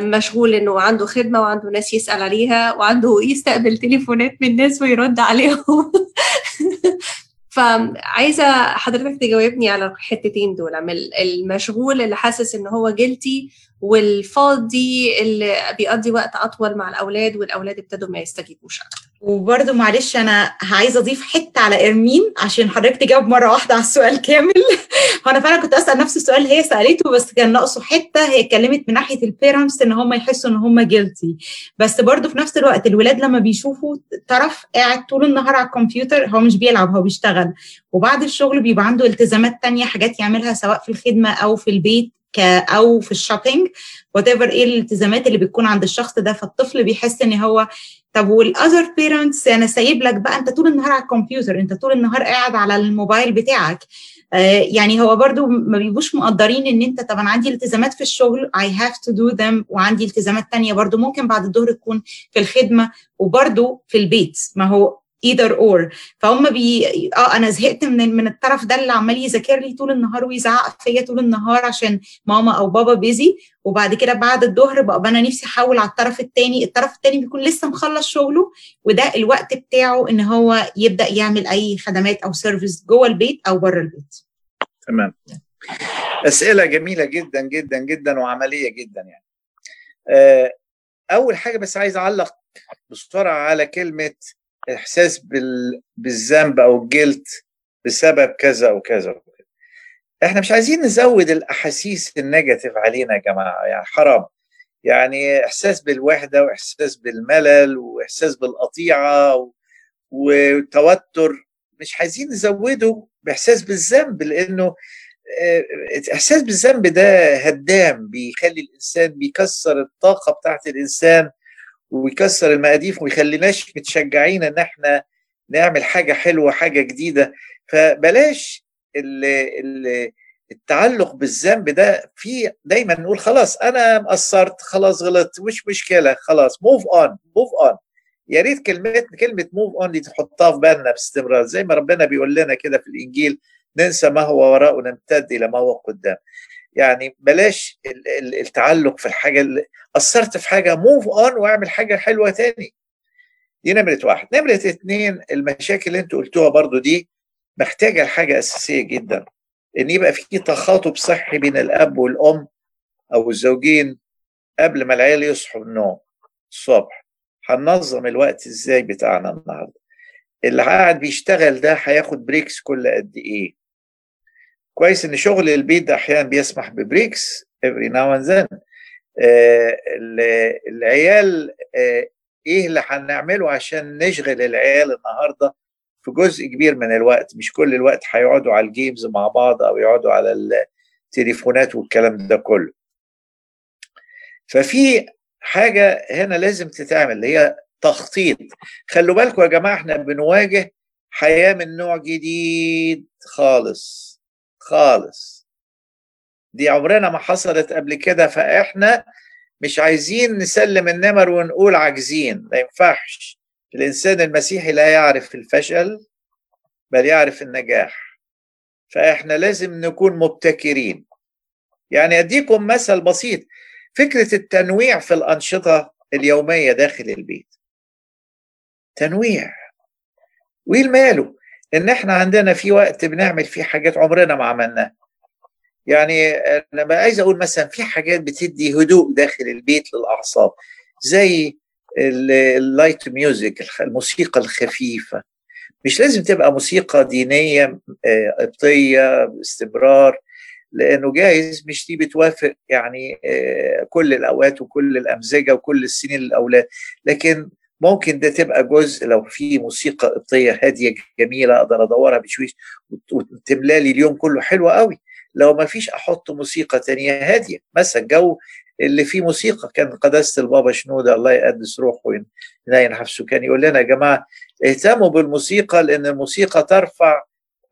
مشغول إنه عنده خدمة وعنده ناس يسأل عليها وعنده يستقبل تليفونات من ناس ويرد عليهم. فعايزة حضرتك تجاوبني على الحتتين دول المشغول اللي حاسس إن هو جلتي والفاضي اللي بيقضي وقت أطول مع الأولاد والأولاد ابتدوا ما يستجيبوش أكتر. وبرده معلش أنا عايزة أضيف حتة على إرمين عشان حضرتك تجاوب مرة واحدة على السؤال كامل. هو أنا فعلا كنت أسأل نفس السؤال اللي هي سألته بس كان ناقصه حتة. هي اتكلمت من ناحية ال parents إن هم يحسوا إن هم guilty بس برده في نفس الوقت الولاد لما بيشوفوا طرف قاعد طول النهار على الكمبيوتر هو مش بيلعب هو بيشتغل. وبعد الشغل بيبقى عنده التزامات تانية حاجات يعملها سواء في الخدمة أو في البيت. أو في ال shopping whatever إيه الالتزامات اللي بتكون عند الشخص ده فالطفل بيحس إن هو طب وال other parents أنا سايب لك بقى أنت طول النهار على الكمبيوتر أنت طول النهار قاعد على الموبايل بتاعك. آه يعني هو برضو ما بيبقوش مقدرين إن أنت طب أنا عندي التزامات في الشغل I have to do them وعندي التزامات تانية برضو ممكن بعد الظهر تكون في الخدمة وبرضو في البيت. ما هو either or. فهم بي آه أنا زهقت من من الطرف ده اللي عمال يذاكر لي طول النهار ويزعق فيا طول النهار عشان ماما أو بابا busy وبعد كده بعد الظهر بقى أنا نفسي أحول على الطرف الثاني الطرف الثاني بيكون لسه مخلص شغله وده الوقت بتاعه إن هو يبدأ يعمل أي خدمات أو service جوه البيت أو بره البيت. تمام. أسئلة جميلة جدا جدا جدا وعملية جدا يعني. أول حاجة بس عايز أعلق بسرعة على كلمة احساس بال... بالذنب أو الجلد بسبب كذا وكذا إحنا مش عايزين نزود الأحاسيس النيجاتيف علينا يا جماعة يعني حرام. يعني إحساس بالوحدة وإحساس بالملل وإحساس بالقطيعة وتوتر مش عايزين نزوده بإحساس بالذنب لأنه إحساس بالذنب ده هدام بيخلي الإنسان بيكسر الطاقة بتاعت الإنسان. ويكسر المقاديف وما يخليناش متشجعين إن إحنا نعمل حاجة حلوة حاجة جديدة. فبلاش التعلق بالذنب ده في دايما نقول خلاص أنا مقصرت خلاص غلطت مش مشكلة خلاص move on move on يا ريت كلمه كلمة move on دي تحطها في بالنا باستمرار. زي ما ربنا بيقول لنا كده في الإنجيل ننسى ما هو وراء ونمتد إلى ما هو قدام. يعني بلاش التعلق في الحاجة اللي قصرت في حاجة move on واعمل حاجة حلوة تاني. دي نمرة واحد. نمرة اتنين المشاكل اللي أنتوا قلتوها برضو دي محتاجة لحاجه أساسية جدا. إن يبقى في تخاطب صحي بين الأب والأم أو الزوجين قبل ما العيال يصحوا النوم الصبح. هننظم الوقت إزاي بتاعنا النهارده؟ اللي قاعد بيشتغل ده هياخد breaks كل قد إيه؟ كويس إن شغل البيت ده أحيانا بيسمح ب breaks now and then. آه العيال آه إيه اللي هنعمله عشان نشغل العيال النهارده في جزء كبير من الوقت؟ مش كل الوقت هيقعدوا على الجيمز مع بعض أو يقعدوا على التليفونات والكلام ده كله. ففي حاجة هنا لازم تتعمل اللي هي تخطيط. خلوا بالكم يا جماعة إحنا بنواجه حياة من نوع جديد خالص. خالص. دي عمرنا ما حصلت قبل كده فإحنا مش عايزين نسلم النمر ونقول عاجزين. ما ينفعش. الإنسان المسيحي لا يعرف الفشل بل يعرف النجاح. فإحنا لازم نكون مبتكرين. يعني أديكم مثل بسيط. فكرة التنويع في الأنشطة اليومية داخل البيت. تنويع. وايه المانع؟ إن إحنا عندنا في وقت بنعمل فيه حاجات عمرنا ما عملناها. يعني أنا عايز أقول مثلا في حاجات بتدي هدوء داخل البيت للأعصاب زي ال light music الموسيقى الخفيفة. مش لازم تبقى موسيقى دينية قبطية باستمرار لأنه جايز مش دي بتوافق يعني كل الأوقات وكل الأمزجة وكل السنين للأولاد. لكن ممكن ده تبقى جزء لو في موسيقى قبطيه هادية جميلة أقدر أدورها بشويش وتملى لي اليوم كله حلو قوي لو ما فيش أحط موسيقى تانية هادية. مثلا جو اللي فيه موسيقى كان قداسة البابا شنودة الله يقدس روحه ويناين نفسه كان يقول لنا يا جماعة اهتموا بالموسيقى لأن الموسيقى ترفع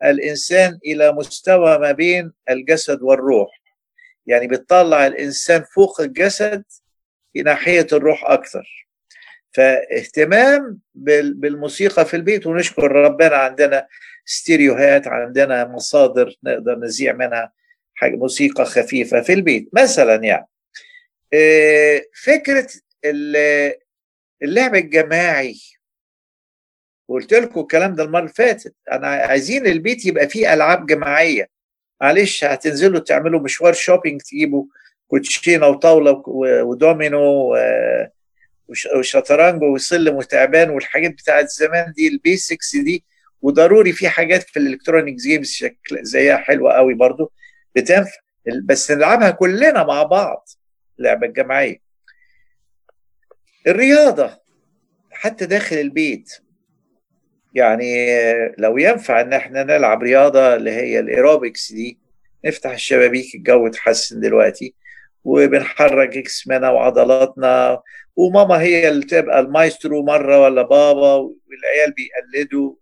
الإنسان إلى مستوى ما بين الجسد والروح. يعني بتطلع الإنسان فوق الجسد في ناحية الروح أكثر فاهتمام بالموسيقى في البيت ونشكر ربنا عندنا ستيريوهات عندنا مصادر نقدر نذيع منها حاجة موسيقى خفيفة في البيت. مثلا يعني فكرة اللعب الجماعي. قلت لكم الكلام ده المرة اللي فاتت. أنا عايزين البيت يبقى فيه ألعاب جماعية. معلش هتنزلوا تعملوا مشوار shopping تجيبوا كوتشينة وطاولة ودومينو وشطرنج وسلم وتعبان والحاجات بتاعت زمان دي ال basics دي. وضروري في حاجات في ال electronic games شكل زيها حلوة قوي برضو. بتنفع بس نلعبها كلنا مع بعض. اللعبه الجماعيه الرياضة. حتى داخل البيت. يعني لو ينفع إن إحنا نلعب رياضة اللي هي الأيروبكس دي. نفتح الشبابيك الجو اتحسن دلوقتي. وبنحرك جسمنا وعضلاتنا. وماما هي اللي تبقى المايسترو مرة ولا بابا والعيال بيقلدوا.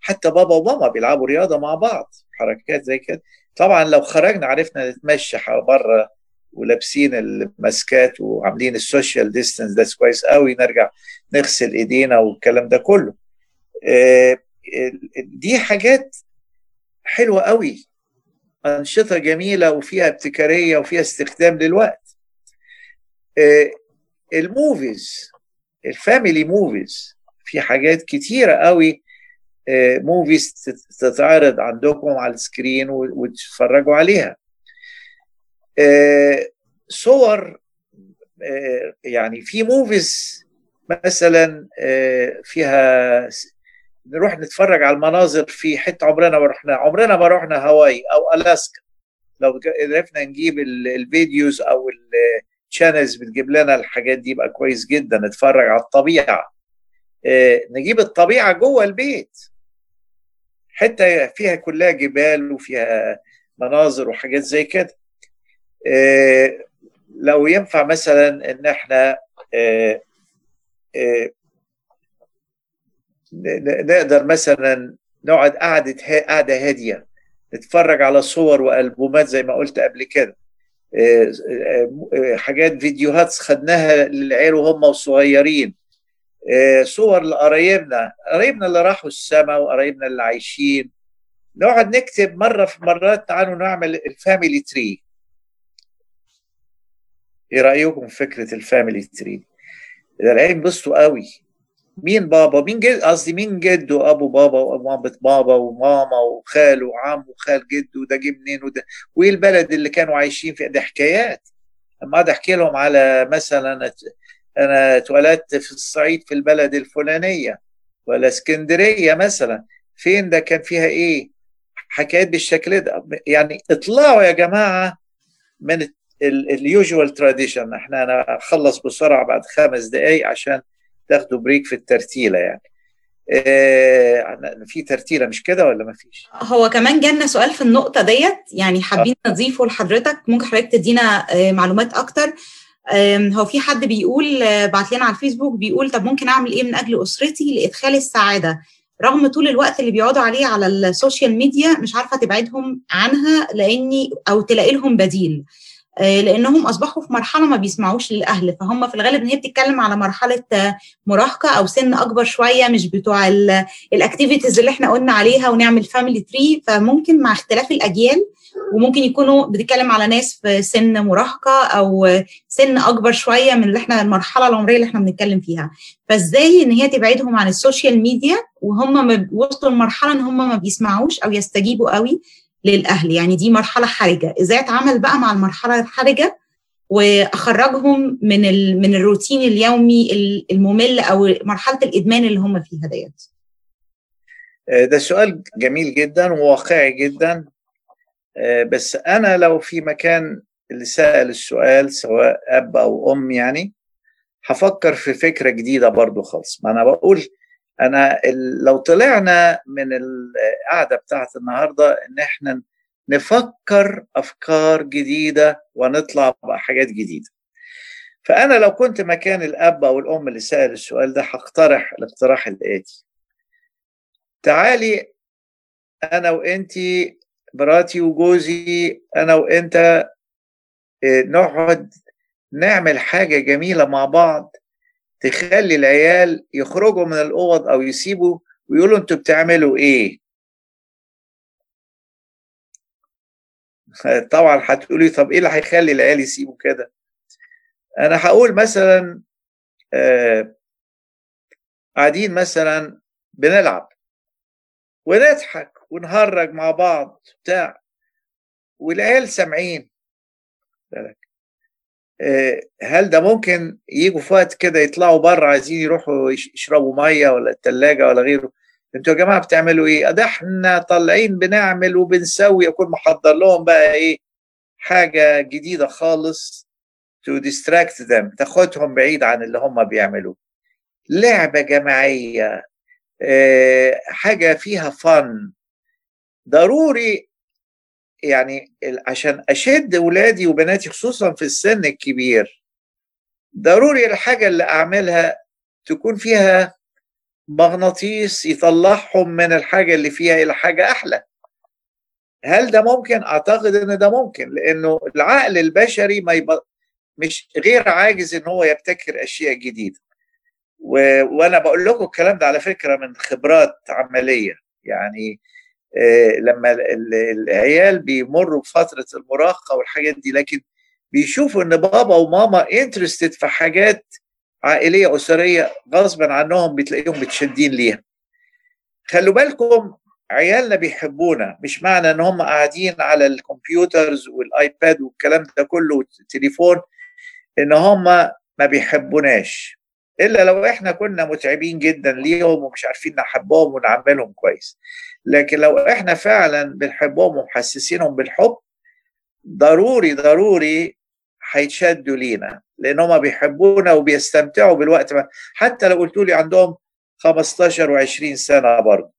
حتى بابا وماما بيلعبوا رياضة مع بعض حركات زي كده. طبعا لو خرجنا عرفنا نتمشى بره ولابسين ال masكات وعاملين ال social distance ده كويس قوي نرجع نغسل إيدينا والكلام ده كله. دي حاجات حلوة قوي أنشطة جميلة وفيها ابتكارية وفيها استخدام للوقت. ال movies ال family movies في حاجات كتيرة قوي movies تتعرض عندكم على ال screen وتتفرجوا عليها. صور يعني في movies مثلا فيها نروح نتفرج على المناظر في حتة عمرنا ما رحنا عمرنا ما رحنا هاواي أو ألاسكا. لو عرفنا نجيب ال videos أو ال channels بتجيب لنا الحاجات دي يبقى كويس جدا. نتفرج على الطبيعة. نجيب الطبيعة جوه البيت. حتة فيها كلها جبال وفيها مناظر وحاجات زي كده. لو ينفع مثلا إن إحنا نقدر مثلا نقعد قعدة قعدة هادية نتفرج على صور وألبومات زي ما قلت قبل كده. حاجات فيديوهات خدناها للعيال وهم صغيرين صور لقرايبنا قرايبنا اللي راحوا السماء وقرايبنا اللي عايشين. نقعد نكتب مرة في مرات تعالوا نعمل الفاميلي تري إيه رأيكم في فكرة ال family tree ده العيال بينبسطوا قوي. مين بابا؟ مين جد قصدي مين جده؟ أبو بابا ومامة بابا وماما وخاله وعم وخال جده وده جه منين؟ وده وإيه البلد اللي كانوا عايشين فيها؟ ده حكايات. أما اقعد أحكي لهم على مثلا أنا اتولدت في الصعيد في البلد الفلانية ولا اسكندرية مثلا. فين ده؟ كان فيها إيه؟ حكايات بالشكل ده. يعني اطلعوا يا جماعة من ال usual tradition إحنا أنا أخلص بسرعة بعد خمس دقائق عشان تاخدوا break في الترتيلة يعني. آه في ترتيلة مش كده ولا ما فيش؟ هو كمان جالنا سؤال في النقطة ديت يعني حابين نضيفه لحضرتك. ممكن حضرتك تدينا معلومات أكتر؟ هو في حد بيقول بعت لنا على الفيسبوك بيقول طب ممكن أعمل إيه من أجل أسرتي لإدخال السعادة؟ رغم طول الوقت اللي بيقعدوا عليه على ال social media مش عارفة تبعدهم عنها لاني أو تلاقي لهم بديل. لأنهم أصبحوا في مرحلة ما بيسمعوش للأهل فهم في الغالب إن هي بتتكلم على مرحلة مراهقة أو سن أكبر شوية مش بتوع ال activities اللي إحنا قلنا عليها ونعمل family tree فممكن مع اختلاف الأجيال وممكن يكونوا بتتكلم على ناس في سن مراهقة أو سن أكبر شوية من اللي إحنا المرحلة العمرية اللي إحنا بنتكلم فيها. فإزاي إن هي تبعدهم عن ال social media وهم وصلوا لمرحلة إن هم ما بيسمعوش أو يستجيبوا قوي للأهل. يعني دي مرحلة حرجة. إزاي اتعامل بقى مع المرحلة الحرجة وأخرجهم من من الروتين اليومي الممل أو مرحلة الإدمان اللي هم فيها ديت. ده سؤال جميل جدا وواقعي جدا. بس أنا لو في مكان اللي سأل السؤال سواء أب أو أم يعني هفكر في فكرة جديدة برضو خالص. ما أنا بقول أنا لو طلعنا من القعدة بتاعت النهارده إن إحنا نفكر أفكار جديدة ونطلع بحاجات جديدة. فأنا لو كنت مكان الأب أو الأم اللي سأل السؤال ده هقترح الاقتراح الآتي. تعالي أنا وانتي مراتي وجوزي أنا وأنت نقعد نعمل حاجة جميلة مع بعض تخلي العيال يخرجوا من الأوض أو يسيبوا ويقولوا أنتوا بتعملوا إيه؟ طبعا هتقولي طب إيه اللي هيخلي العيال يسيبوا كده؟ أنا هقول مثلا آه قاعدين مثلا بنلعب ونضحك ونهرج مع بعض بتاع والعيال سامعين. هل ده ممكن يجوا في وقت كده يطلعوا بره عايزين يروحوا يشربوا مية ولا الثلاجه ولا غيره؟ أنتوا يا جماعة بتعملوا إيه؟ ده إحنا طالعين بنعمل وبنسوي اكون محضر لهم بقى إيه حاجة جديدة خالص to distract them تاخدهم بعيد عن اللي هم بيعملوه. لعبة جماعية آه حاجة فيها فن ضروري يعني عشان أشد اولادي وبناتي خصوصا في السن الكبير ضروري الحاجة اللي أعملها تكون فيها مغناطيس يطلعهم من الحاجة اللي فيها إلى حاجة أحلى. هل ده ممكن؟ أعتقد إن ده ممكن لأنه العقل البشري ما يب... مش غير عاجز إن هو يبتكر أشياء جديدة. و... وأنا بقول لكم الكلام ده على فكرة من خبرات عملية. يعني لما العيال بيمروا بفترة المراهقة والحاجات دي لكن بيشوفوا إن بابا وماما interested في حاجات عائلية أسرية غصبا عنهم بتلاقيهم متشدين ليها. خلوا بالكم عيالنا بيحبونا مش معنى إن هم قاعدين على ال computers والآيباد والكلام ده كله والتليفون إن هم ما بيحبوناش. إلا لو إحنا كنا متعبين جدا ليهم ومش عارفين نحبهم ونعملهم كويس. لكن لو إحنا فعلا بنحبهم ومحسسينهم بالحب ضروري ضروري هيتشدوا لينا لأن هم بيحبونا وبيستمتعوا بالوقت. ما حتى لو قلتوا لي عندهم 15 و20 سنة برضه.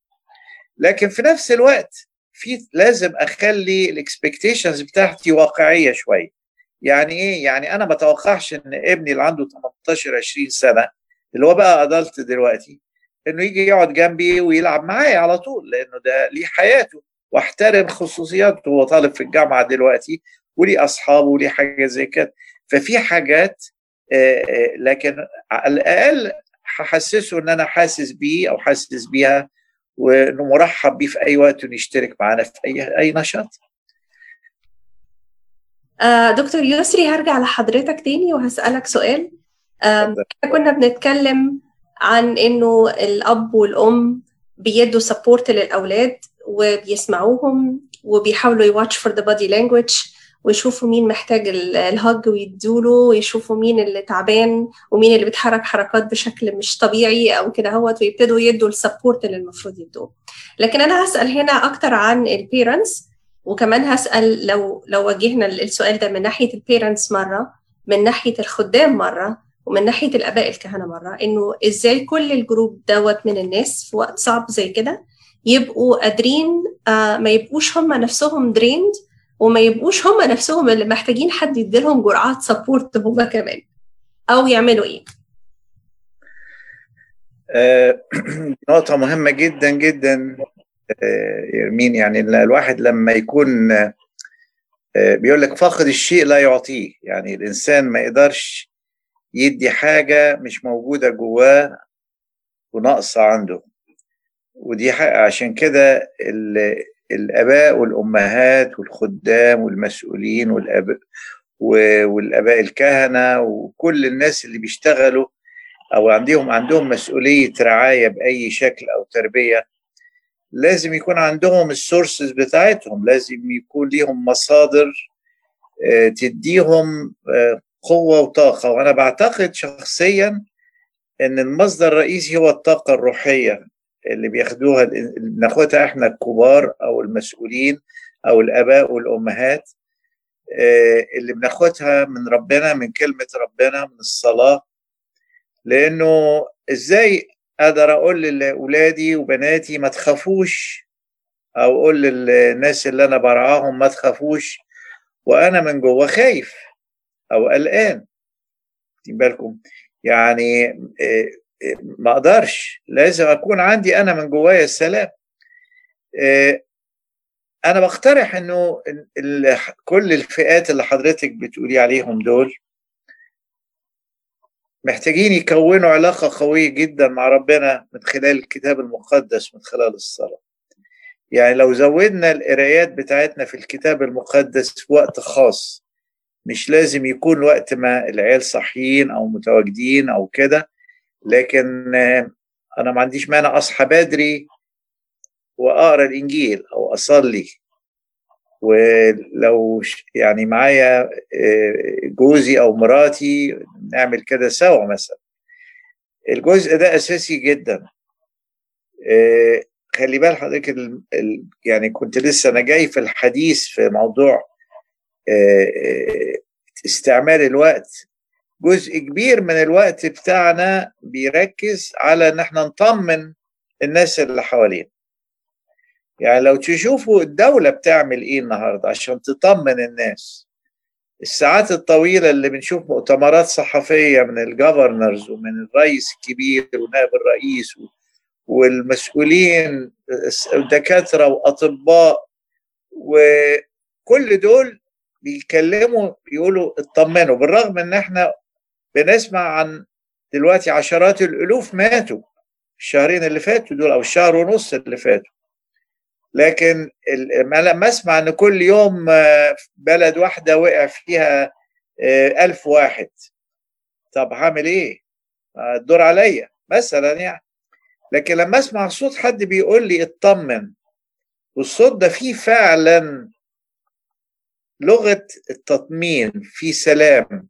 لكن في نفس الوقت في لازم أخلي الاكسبكتيشنز بتاعتي واقعية شوية. يعني إيه؟ يعني أنا ما اتوقعش إن ابني اللي عنده 18 20 سنة اللي هو بقى ادلت دلوقتي إنه يجي يقعد جنبي ويلعب معايا على طول لأنه ده ليه حياته واحترم خصوصياته هو طالب في الجامعة دلوقتي وليه أصحابه وليه حاجة زي كده. ففي حاجات لكن على الأقل هحسسه إن أنا حاسس بيه أو حاسس بيها وإنه مرحب بيه في أي وقت انه يشترك معانا في أي أي نشاط. دكتور يسري هرجع لحضرتك تاني وهسألك سؤال. آه كنا بنتكلم عن إنه الأب والأم بيدوا support للأولاد وبيسمعوهم وبيحاولوا ي watch for the body language ويشوفوا مين محتاج الهج ويدوله ويشوفوا مين اللي تعبان ومين اللي بيتحرك حركات بشكل مش طبيعي أو كده هوت ويبتدوا يدوا ال support اللي المفروض يدوه. لكن أنا هسأل هنا أكتر عن ال parents وكمان هسأل لو لو وجهنا السؤال ده من ناحية ال parents مرة من ناحية الخدام مرة ومن ناحية الآباء الكهنة مرة إنه إزاي كل ال group دوت من الناس في وقت صعب زي كده يبقوا قادرين آه ما يبقوش هم نفسهم drained وما يبقوش هم نفسهم اللي محتاجين حد يديلهم جرعات support هم كمان. أو يعملوا إيه؟ آه نقطة مهمة جدا جدا. يرمين يعني الواحد لما يكون آه بيقول لك فاقد الشيء لا يعطيه. يعني الإنسان ما يقدرش يدي حاجة مش موجودة جواه وناقصة عنده. ودي حق عشان كده الآباء والأمهات والخدام والمسؤولين والاباء والآباء الكهنة وكل الناس اللي بيشتغلوا أو عندهم عندهم مسؤولية رعاية بأي شكل أو تربية لازم يكون عندهم السورسز بتاعتهم لازم يكون ليهم مصادر تديهم قوة وطاقة. وأنا بعتقد شخصيا إن المصدر الرئيسي هو الطاقة الروحية اللي بياخدوها بناخدها إحنا الكبار أو المسؤولين أو الآباء والأمهات اللي بناخدها من ربنا من كلمة ربنا من الصلاة. لأنه إزاي أقدر أقول لأولادي وبناتي ما تخافوش أو أقول للناس اللي أنا برعاهم ما تخافوش وأنا من جوه خايف أو قلقان. بالكم؟ يعني ما أقدرش. لازم أكون عندي أنا من جوايا السلام. أنا بقترح إنه كل الفئات اللي حضرتك بتقولي عليهم دول محتاجين يكونوا علاقة قوية جدا مع ربنا من خلال الكتاب المقدس من خلال الصلاة. يعني لو زودنا القرايات بتاعتنا في الكتاب المقدس في وقت خاص مش لازم يكون وقت ما العيال صاحيين أو متواجدين أو كده لكن أنا ما عنديش مانع أصحى بدري وأقرأ الإنجيل أو أصلي. ولو يعني معايا جوزي أو مراتي نعمل كده سوا مثلا. الجزء ده أساسي جدا. خلي بال حضرتك يعني كنت لسه أنا جاي في الحديث في موضوع استعمال الوقت. جزء كبير من الوقت بتاعنا بيركز على إن إحنا نطمن الناس اللي حوالينا. يعني لو تشوفوا الدولة بتعمل إيه النهاردة عشان تطمن الناس. الساعات الطويلة اللي بنشوف مؤتمرات صحفية من الجفرنرز ومن الرئيس الكبير ونائب الرئيس والمسؤولين الدكاترة وأطباء وكل دول بيتكلموا يقولوا اطمنوا. بالرغم إن إحنا بنسمع عن دلوقتي عشرات الألوف ماتوا الشهرين اللي فاتوا دول أو الشهر ونص اللي فاتوا. لكن لما أسمع إن كل يوم بلد واحدة وقع فيها ألف واحد. طب هعمل إيه؟ الدور عليا مثلا يعني. لكن لما أسمع صوت حد بيقول لي اطمن والصوت ده فيه فعلا لغة التطمين في سلام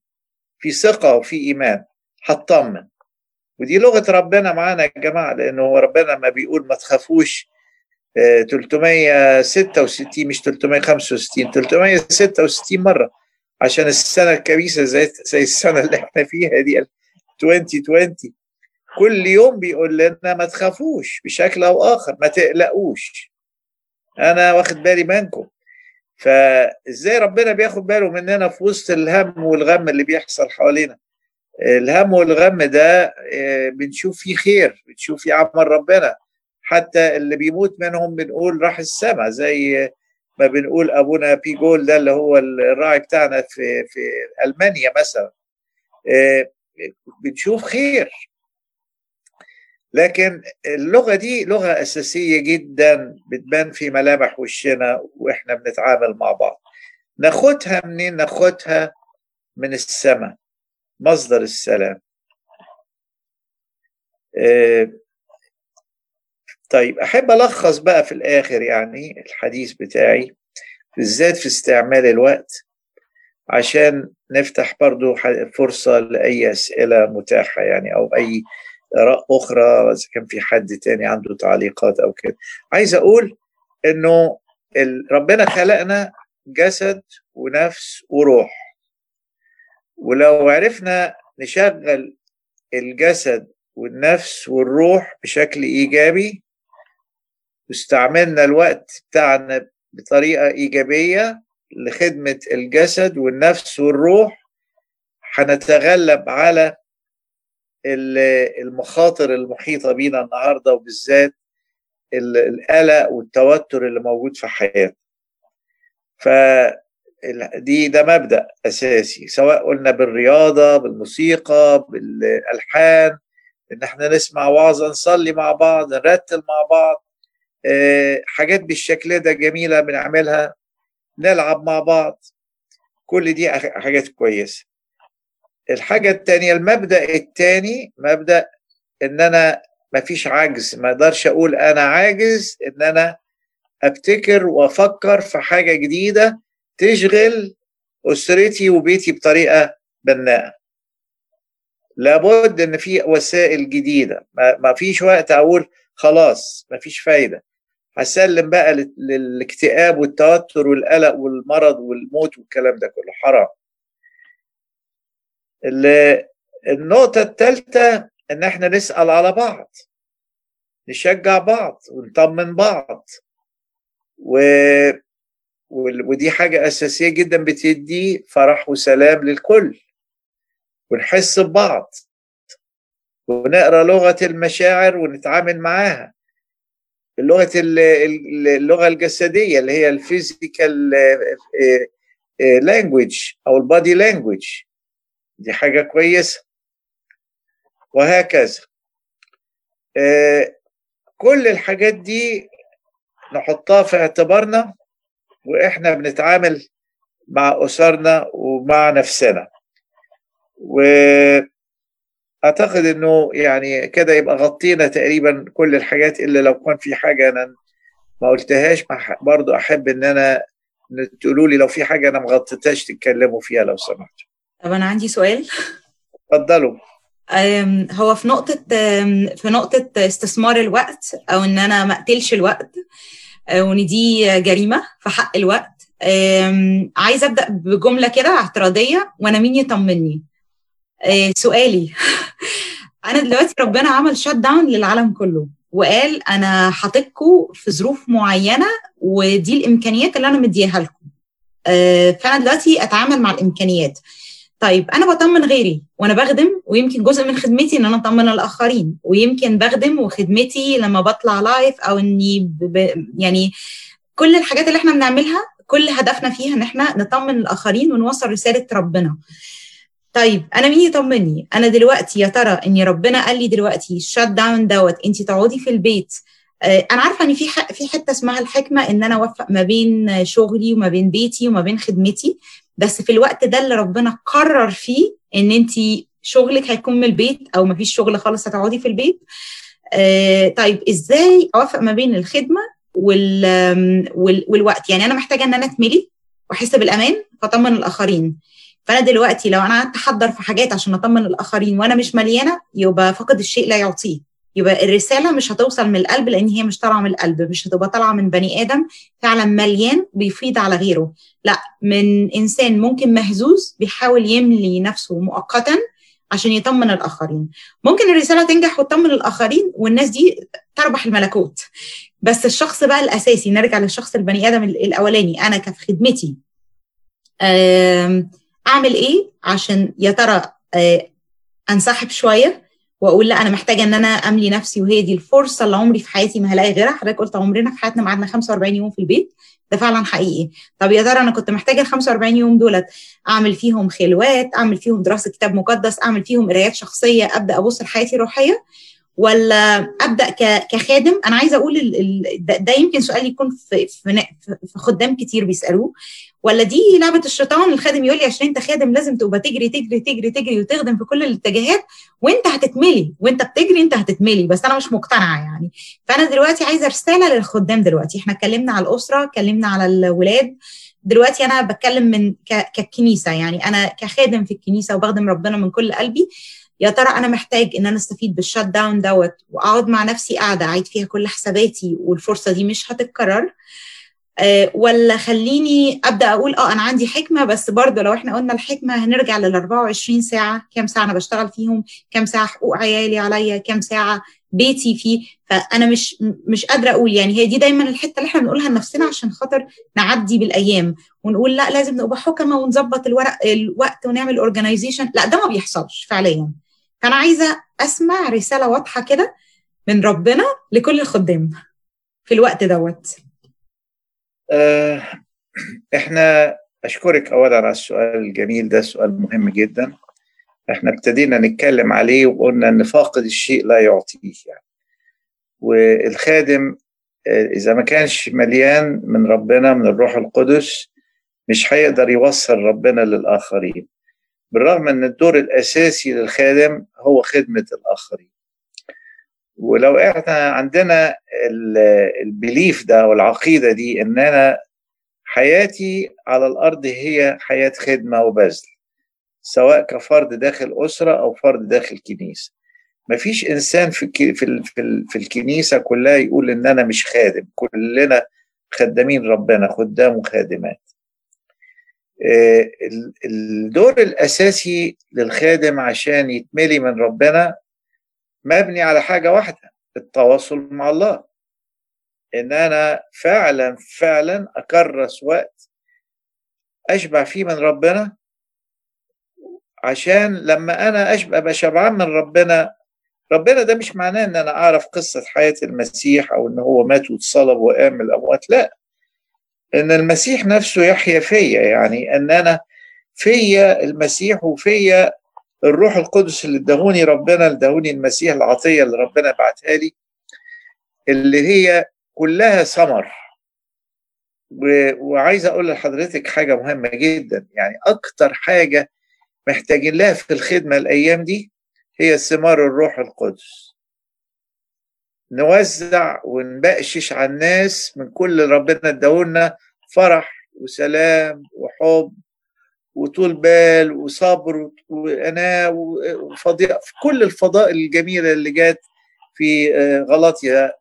في ثقة وفي إيمان هطمن. ودي لغة ربنا معانا يا جماعة لأنه ربنا ما بيقول ما تخافوش. 366 مش 365 366 مرة عشان السنة الكبيسة زي زي السنة اللي إحنا فيها دي 2020 كل يوم بيقول لنا ما تخافوش بشكل أو آخر ما تقلقوش. أنا واخد بالي منكم. فإزاي ربنا بياخد باله مننا في وسط الهم والغم اللي بيحصل حوالينا؟ الهم والغم ده بنشوف فيه خير بنشوف فيه عمل ربنا. حتى اللي بيموت منهم بنقول راح السماء زي ما بنقول أبونا بيجول ده اللي هو الراعي بتاعنا في في ألمانيا مثلا. بنشوف خير. لكن اللغة دي لغة أساسية جدا بتبان في ملامح وشنا وإحنا بنتعامل مع بعض. ناخدها منين؟ ناخدها من السماء مصدر السلام. طيب أحب ألخص بقى في الآخر يعني الحديث بتاعي بالذات في استعمال الوقت عشان نفتح برضو فرصة لأي أسئلة متاحة يعني أو أي آراء أخرى إذا كان في حد تاني عنده تعليقات أو كده. عايز أقول إنه ربنا خلقنا جسد ونفس وروح. ولو عرفنا نشغل الجسد والنفس والروح بشكل إيجابي واستعملنا الوقت بتاعنا بطريقة إيجابية لخدمة الجسد والنفس والروح. هنتغلب على المخاطر المحيطة بينا النهاردة وبالذات القلق والتوتر اللي موجود في حياتنا. فدي ده مبدأ أساسي سواء قلنا بالرياضة بالموسيقى بالألحان إن إحنا نسمع وعظة نصلي مع بعض نرتل مع بعض. حاجات بالشكل ده جميلة بنعملها نلعب مع بعض. كل دي حاجات كويسة. الحاجة التانية المبدأ التاني مبدأ إن أنا مفيش عجز. ما أقدرش أقول أنا عاجز إن أنا أبتكر وأفكر في حاجة جديدة تشغل أسرتي وبيتي بطريقة بناءة. لابد إن في وسائل جديدة. ما فيش وقت أقول خلاص ما فيش فايدة. هسلم بقى للاكتئاب والتوتر والقلق والمرض والموت والكلام ده كله. حرام. النقطة الثالثة إن إحنا نسأل على بعض نشجع بعض ونطمن بعض. و... ودي حاجة أساسية جدا بتدي فرح وسلام للكل. ونحس ببعض. ونقرأ لغة المشاعر ونتعامل معاها. اللغة اللغة الجسدية اللي هي الفيزيكال لانجويج أو البادي لانجويج دي حاجة كويسة. وهكذا. كل الحاجات دي نحطها في اعتبارنا وإحنا بنتعامل مع أسرنا ومع نفسنا. واعتقد إنه يعني كده يبقى غطينا تقريبا كل الحاجات إلا لو كان في حاجة أنا ما قلتهاش. برضو أحب إن أنا تقولوا لي لو في حاجة أنا ما غطيتهاش تتكلموا فيها لو سمحتوا طب أنا عندي سؤال. اتفضلوا. هو في نقطة في نقطة استثمار الوقت أو إن أنا ما أقتلش الوقت وإن دي جريمة في حق الوقت عايزة أبدأ بجملة كده اعتراضية وأنا مين يطمني؟ سؤالي. أنا دلوقتي ربنا عمل شات داون للعالم كله وقال أنا حاططكم في ظروف معينة ودي الإمكانيات اللي أنا مديها لكم. فأنا دلوقتي أتعامل مع الإمكانيات. طيب أنا بطمن غيري وأنا بخدم ويمكن جزء من خدمتي إن أنا أطمن الآخرين ويمكن بخدم وخدمتي لما بطلع live أو إني. يعني كل الحاجات اللي إحنا بنعملها كل هدفنا فيها إن إحنا نطمن الآخرين ونوصل رسالة ربنا. طيب أنا مين يطمني؟ أنا دلوقتي يا ترى اني ربنا قال لي دلوقتي ال shutdown دوت انت تقعدي في البيت. أنا عارفة إن في في حتة اسمها الحكمة إن أنا أوفق ما بين شغلي وما بين بيتي وما بين خدمتي بس في الوقت ده اللي ربنا قرر فيه إن انت شغلك هيكون من البيت أو ما فيش شغل خالص هتقعدي في البيت. آه طيب إزاي أوفق ما بين الخدمة وال وال والوقت؟ يعني أنا محتاجة إن أنا أتملي وأحس بالأمان فأطمن الآخرين. فأنا دلوقتي لو أنا قعدت أحضر في حاجات عشان أطمن الآخرين وأنا مش مليانة يبقى فقد الشيء لا يعطيه. يبقى الرسالة مش هتوصل من القلب لأن هي مش طالعة من القلب مش هتبقى طالعة من بني آدم فعلا مليان بيفيض على غيره. لا من إنسان ممكن مهزوز بيحاول يملي نفسه مؤقتا عشان يطمن الآخرين. ممكن الرسالة تنجح وتطمن الآخرين والناس دي تربح الملكوت. بس الشخص بقى الأساسي نرجع للشخص البني آدم الأولاني. أنا كفي خدمتي أعمل إيه عشان يا ترى أنسحب شوية وأقول لا أنا محتاجة إن أنا أملي نفسي وهي دي الفرصة اللي عمري في حياتي ما هلاقي غيرها. حضرتك قلت عمرنا في حياتنا قعدنا 45 يوم في البيت. ده فعلا حقيقي. طب يا ترى أنا كنت محتاجة ال 45 يوم دولت أعمل فيهم خلوات أعمل فيهم دراسة كتاب مقدس أعمل فيهم قرايات شخصية أبدأ أبص لحياتي الروحية؟ ولا أبدأ كخادم؟ أنا عايزة أقول ده, يمكن سؤال يكون في, في خدام كتير بيسألوه. ولا دي لعبة الشيطان الخادم يقول لي عشان انت خادم لازم تبقى تجري تجري تجري تجري وتخدم في كل الاتجاهات وانت هتتملي وانت بتجري انت هتتملي بس أنا مش مقتنعة يعني. فأنا دلوقتي عايزة رسالة للخدام دلوقتي. إحنا اتكلمنا على الأسرة اتكلمنا على الولاد. دلوقتي أنا بتكلم من ككنيسة يعني. أنا كخادم في الكنيسة وبخدم ربنا من كل قلبي. يا ترى أنا محتاج إن أنا أستفيد بالشات داون دوت وأقعد مع نفسي قاعدة أعيد فيها كل حساباتي والفرصة دي مش هتتكرر؟ أه ولا خليني أبدأ أقول آه أنا عندي حكمة بس برضه لو إحنا قلنا الحكمة هنرجع لل 24 ساعة كام ساعة أنا بشتغل فيهم كام ساعة حقوق عيالي عليا كام ساعة بيتي فيه. فأنا مش مش قادرة أقول يعني هي دي دايما الحتة اللي إحنا بنقولها لنفسنا عشان خاطر نعدي بالأيام ونقول لا لازم نبقى حكمة ونظبط الورق الوقت ونعمل اورجنايزيشن لا ده ما بيحصلش فعليا. فأنا عايزة أسمع رسالة واضحة كده من ربنا لكل الخدام في الوقت دوت. آه إحنا اشكرك اولا على السؤال الجميل ده سؤال مهم جدا. إحنا ابتدينا نتكلم عليه وقلنا إن فاقد الشيء لا يعطيه يعني. والخادم إذا ما كانش مليان من ربنا من الروح القدس مش هيقدر يوصل ربنا للآخرين. بالرغم إن الدور الأساسي للخادم هو خدمة الآخرين. ولو إحنا عندنا البليف ده والعقيدة دي ان أنا حياتي على الأرض هي حياة خدمة وبذل سواء كفرد داخل أسرة أو فرد داخل كنيسة. مفيش إنسان في في في, في الكنيسة كلها يقول إن أنا مش خادم كلنا خدامين ربنا خدام وخادمات الدور الأساسي للخادم عشان يتملي من ربنا مبني على حاجة واحدة التواصل مع الله. إن أنا فعلا فعلا أكرس وقت أشبع فيه من ربنا عشان لما أنا أشبع أبقى شبعان من ربنا. ربنا ده مش معناه إن أنا أعرف قصة حياة المسيح أو إن هو مات واتصلب وقام من الاموات لا. إن المسيح نفسه يحيا فيا يعني إن أنا فيا المسيح وفيا الروح القدس اللي ادهوني ربنا ادهوني المسيح العطية اللي ربنا بعتها لي اللي هي كلها ثمر. وعايز أقول لحضرتك حاجة مهمة جدا. يعني أكتر حاجة محتاجين لها في الخدمة الأيام دي هي ثمار الروح القدس. نوزع ونبقشش على الناس من كل ربنا اداهولنا فرح وسلام وحب وطول بال وصبر وأناة وفضيئة في كل الفضائل الجميلة اللي جات في غلطية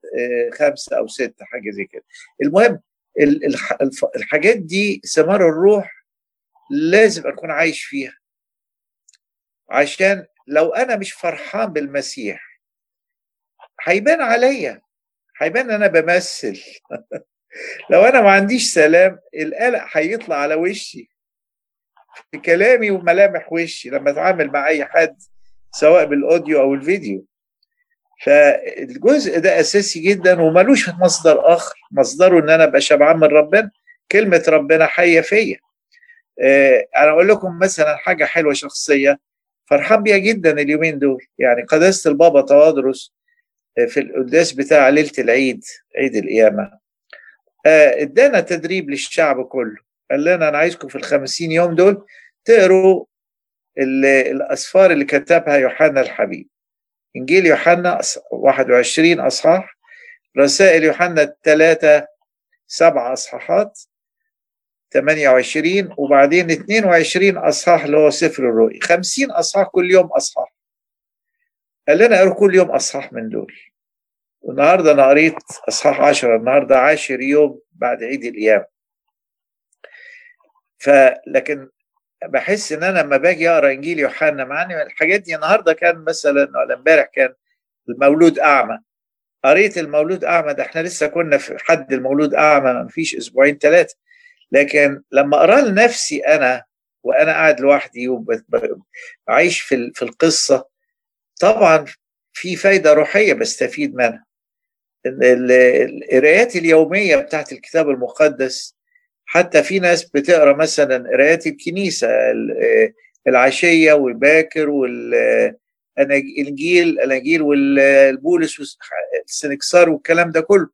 خمسة أو ستة حاجة زي كده. المهم الحاجات دي ثمار الروح لازم أكون عايش فيها. عشان لو أنا مش فرحان بالمسيح هيبان عليا هيبان أنا بمثل. لو أنا ما عنديش سلام القلق هيطلع على وشي. في كلامي وملامح وشي لما اتعامل مع أي حد سواء بالأوديو أو الفيديو. فالجزء ده أساسي جدا وملوش مصدر آخر. مصدره إن أنا أبقى شبعان من ربنا. كلمة ربنا حية فيا. أنا أقول لكم مثلا حاجة حلوة شخصية. فرحان بيها جدا اليومين دول. يعني قداسة البابا توادرس في القداس بتاع ليلة العيد عيد القيامة. ادانا تدريب للشعب كله. قال لنا أنا عايزكم في الخمسين يوم دول تقروا الأسفار اللي كتبها يوحنا الحبيب. إنجيل يوحنا 21 أصحاح رسائل يوحنا الثلاثه سبع أصحاحات 28 وبعدين 22 أصحاح اللي هو سفر الرؤيا. 50 أصحاح كل يوم أصحاح. قال لنا اقرا كل يوم أصحاح من دول. والنهاردة أنا قريت أصحاح 10 النهارده عاشر يوم بعد عيد الأيام فلكن بحس إن أنا لما باجي أقرأ إنجيل يوحنا معني الحاجات دي النهارده كان مثلا ولا إمبارح كان المولود أعمى. قريت المولود أعمى ده إحنا لسه كنا في حد المولود أعمى ما فيش أسبوعين ثلاثة لكن لما أقرأ لنفسي أنا وأنا قاعد لوحدي وعايش في في القصة طبعا في فايدة روحية بستفيد منها. القرايات اليومية بتاعت الكتاب المقدس حتى في ناس بتقرأ مثلا قرايات الكنيسة العشية والباكر والأناجيل الأناجيل والبولس والسنكسار والكلام ده كله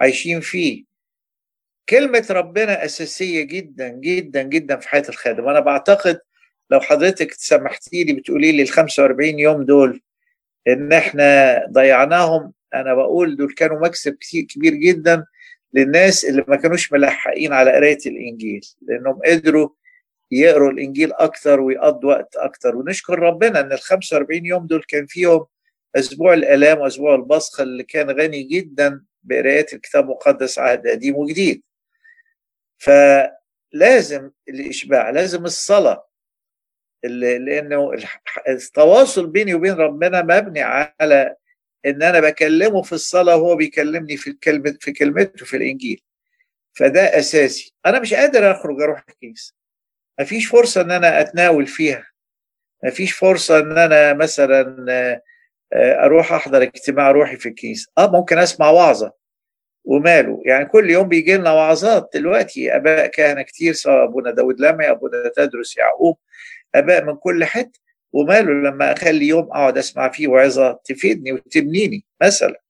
عايشين فيه. كلمة ربنا أساسية جدا جدا جدا في حياة الخادم. وأنا بعتقد لو حضرتك سمحتي لي بتقولي لي ال 45 يوم دول إن إحنا ضيعناهم أنا بقول دول كانوا مكسب كبير جدا. للناس اللي ما كانوش ملحقين على قراية الإنجيل لأنهم قدروا يقروا الإنجيل أكتر ويقضوا وقت أكتر. ونشكر ربنا إن ال 45 يوم دول كان فيهم أسبوع الآلام وأسبوع البصخة اللي كان غني جدا بقرايات الكتاب المقدس عهد قديم وجديد. فلازم الإشباع لازم الصلاة لأنه التواصل بيني وبين ربنا مبني على إن أنا بكلمه في الصلاة وهو بيكلمني في الكلمة في كلمته في الإنجيل. فده أساسي. أنا مش قادر أخرج أروح الكنيسة. مفيش فرصة إن أنا أتناول فيها. مفيش فرصة إن أنا مثلا أروح أحضر اجتماع روحي في الكنيسة. آه ممكن أسمع وعظة وماله. يعني كل يوم بيجي لنا وعظات. دلوقتي أباء كهنة كتير سواء أبونا داود لمي أبونا تدرس يعقوب أباء من كل حتة. وماله لما أخلي يوم أقعد أسمع فيه وعظة تفيدني وتبنيني مثلا.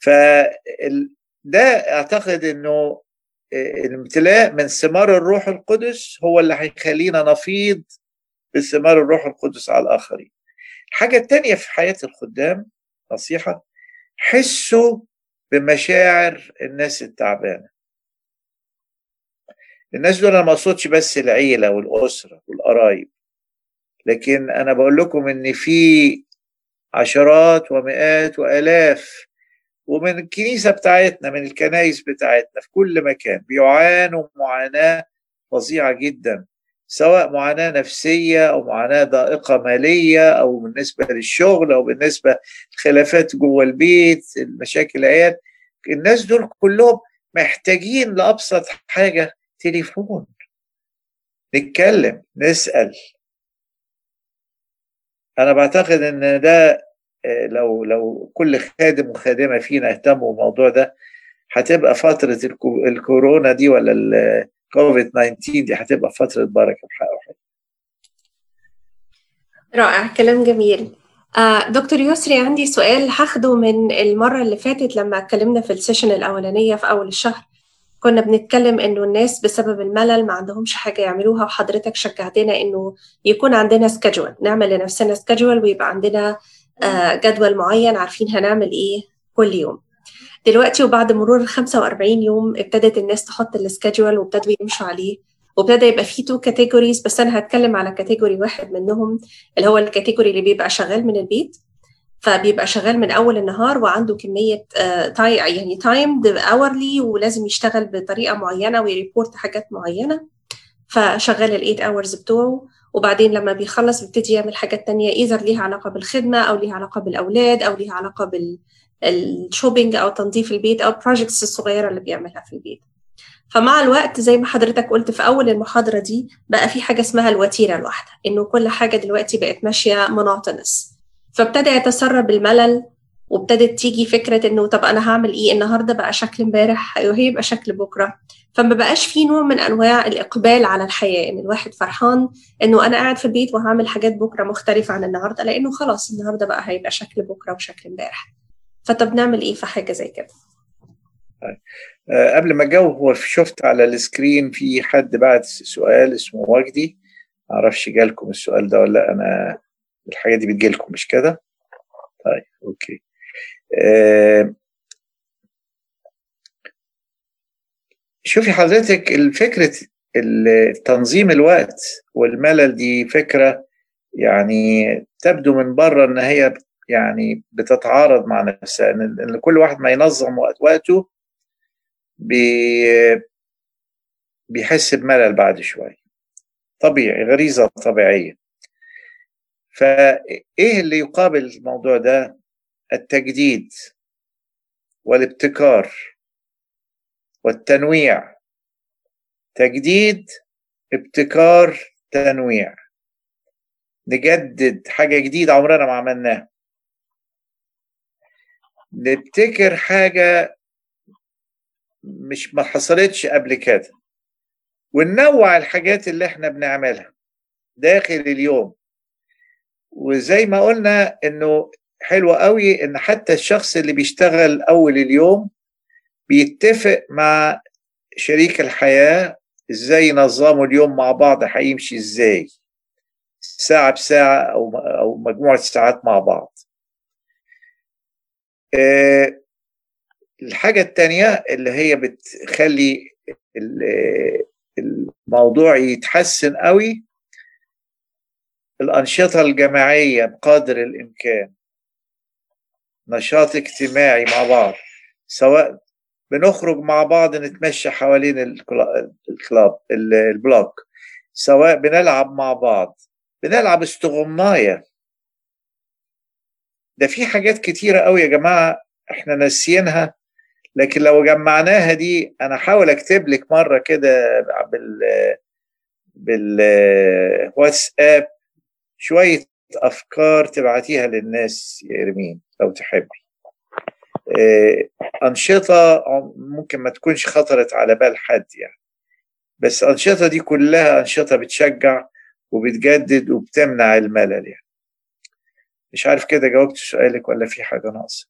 ف ده أعتقد إنه الامتلاء من ثمار الروح القدس هو اللي هيخلينا نفيض بثمار الروح القدس على الآخرين. الحاجة الثانية في حياة الخدام نصيحة حسوا بمشاعر الناس التعبانة. الناس دول أنا ما أقصدش بس العيلة والأسرة والقرايب لكن أنا بقول لكم إن في عشرات ومئات وآلاف ومن الكنيسة بتاعتنا من الكنايس بتاعتنا في كل مكان بيعانوا معاناة فظيعة جدا سواء معاناة نفسية أو معاناة ضائقة مالية أو بالنسبة للشغل أو بالنسبة لخلافات جوه البيت المشاكل العيال. الناس دول كلهم محتاجين لأبسط حاجة تليفون. نتكلم نسأل. أنا بعتقد إن ده لو لو كل خادم وخادمة فينا اهتموا بالموضوع ده هتبقى فترة الكورونا دي ولا الكوفيد 19 دي هتبقى فترة بركة في حقه رائع كلام جميل. آه دكتور يسري عندي سؤال هاخده من المرة اللي فاتت لما اتكلمنا في ال session الأولانية في أول الشهر. كنا بنتكلم إنه الناس بسبب الملل ما عندهمش حاجة يعملوها وحضرتك شجعتنا إنه يكون عندنا schedule نعمل لنفسنا schedule ويبقى عندنا آه جدول معين عارفين هنعمل إيه كل يوم. دلوقتي وبعد مرور ال 45 يوم ابتدت الناس تحط ال schedule وابتدوا يمشوا عليه. وابتدى يبقى فيه two categories بس أنا هتكلم على category واحد منهم اللي هو ال category اللي بيبقى شغال من البيت. فبيبقى شغال من أول النهار وعنده كمية تاي يعني time hourly ولازم يشتغل بطريقة معينة وي report حاجات معينة. فشغال ال eight hours بتوعه. وبعدين لما بيخلص بيبتدي يعمل حاجات تانية either ليها علاقة بالخدمة أو ليها علاقة بالأولاد أو ليها علاقة بال shopping أو تنظيف البيت أو ال projects الصغيرة اللي بيعملها في البيت. فمع الوقت زي ما حضرتك قلت في أول المحاضرة دي بقى في حاجة اسمها الوتيرة الواحدة إنه كل حاجة دلوقتي بقت ماشية monotonous فابتدى يتسرب الملل وابتدت تيجي فكرة إنه طب أنا هعمل إيه؟ النهارده بقى شكل امبارح وهيبقى شكل بكرة. فما بقاش في نوع من أنواع الإقبال على الحياة إن الواحد فرحان إنه أنا قاعد في البيت وهعمل حاجات بكرة مختلفة عن النهارده لأنه خلاص النهارده بقى هيبقى شكل بكرة وشكل امبارح. فطب نعمل إيه في حاجة زي كده؟ أه قبل ما أجاوب هو شفت على السكرين في حد بعت سؤال اسمه وجدي معرفش جالكم السؤال ده ولا لأ الحاجات دي بتجيلكم مش كده؟ طيب okay. أه شوفي حضرتك الفكرة تنظيم الوقت والملل دي فكرة يعني تبدو من بره إن هي يعني بتتعارض مع نفسها إن كل واحد ما ينظم وقت وقته بي بيحس بملل بعد شوي طبيعي غريزة طبيعية. فإيه اللي يقابل الموضوع ده؟ التجديد والابتكار والتنويع. تجديد ابتكار تنويع. نجدد حاجة جديدة عمرنا ما عملناها. نبتكر حاجة مش ما حصلتش قبل كده. وننوع الحاجات اللي إحنا بنعملها داخل اليوم. وزي ما قلنا إنه حلو قوي إن حتى الشخص اللي بيشتغل أول اليوم بيتفق مع شريك الحياة إزاي ينظموا اليوم مع بعض هيمشي إزاي ساعة بساعة أو أو مجموعة ساعات مع بعض. أه الحاجة التانية اللي هي بتخلي الموضوع يتحسن قوي الأنشطة الجماعية بقدر الإمكان. نشاط اجتماعي مع بعض سواء بنخرج مع بعض نتمشى حوالين الكلاب البلوك سواء بنلعب مع بعض. بنلعب استغماية. ده في حاجات كتيرة قوي يا جماعة إحنا ناسيينها لكن لو جمعناها دي أنا احاول أكتب لك مرة كده بال بالواتساب شوية أفكار تبعتيها للناس يا إرمين لو تحبي أنشطة ممكن ما تكونش خطرت على بال حد يعني. بس الانشطه دي كلها أنشطة بتشجع وبتجدد وبتمنع الملل يعني. مش عارف كده جاوبت سؤالك ولا في حاجة ناقصة؟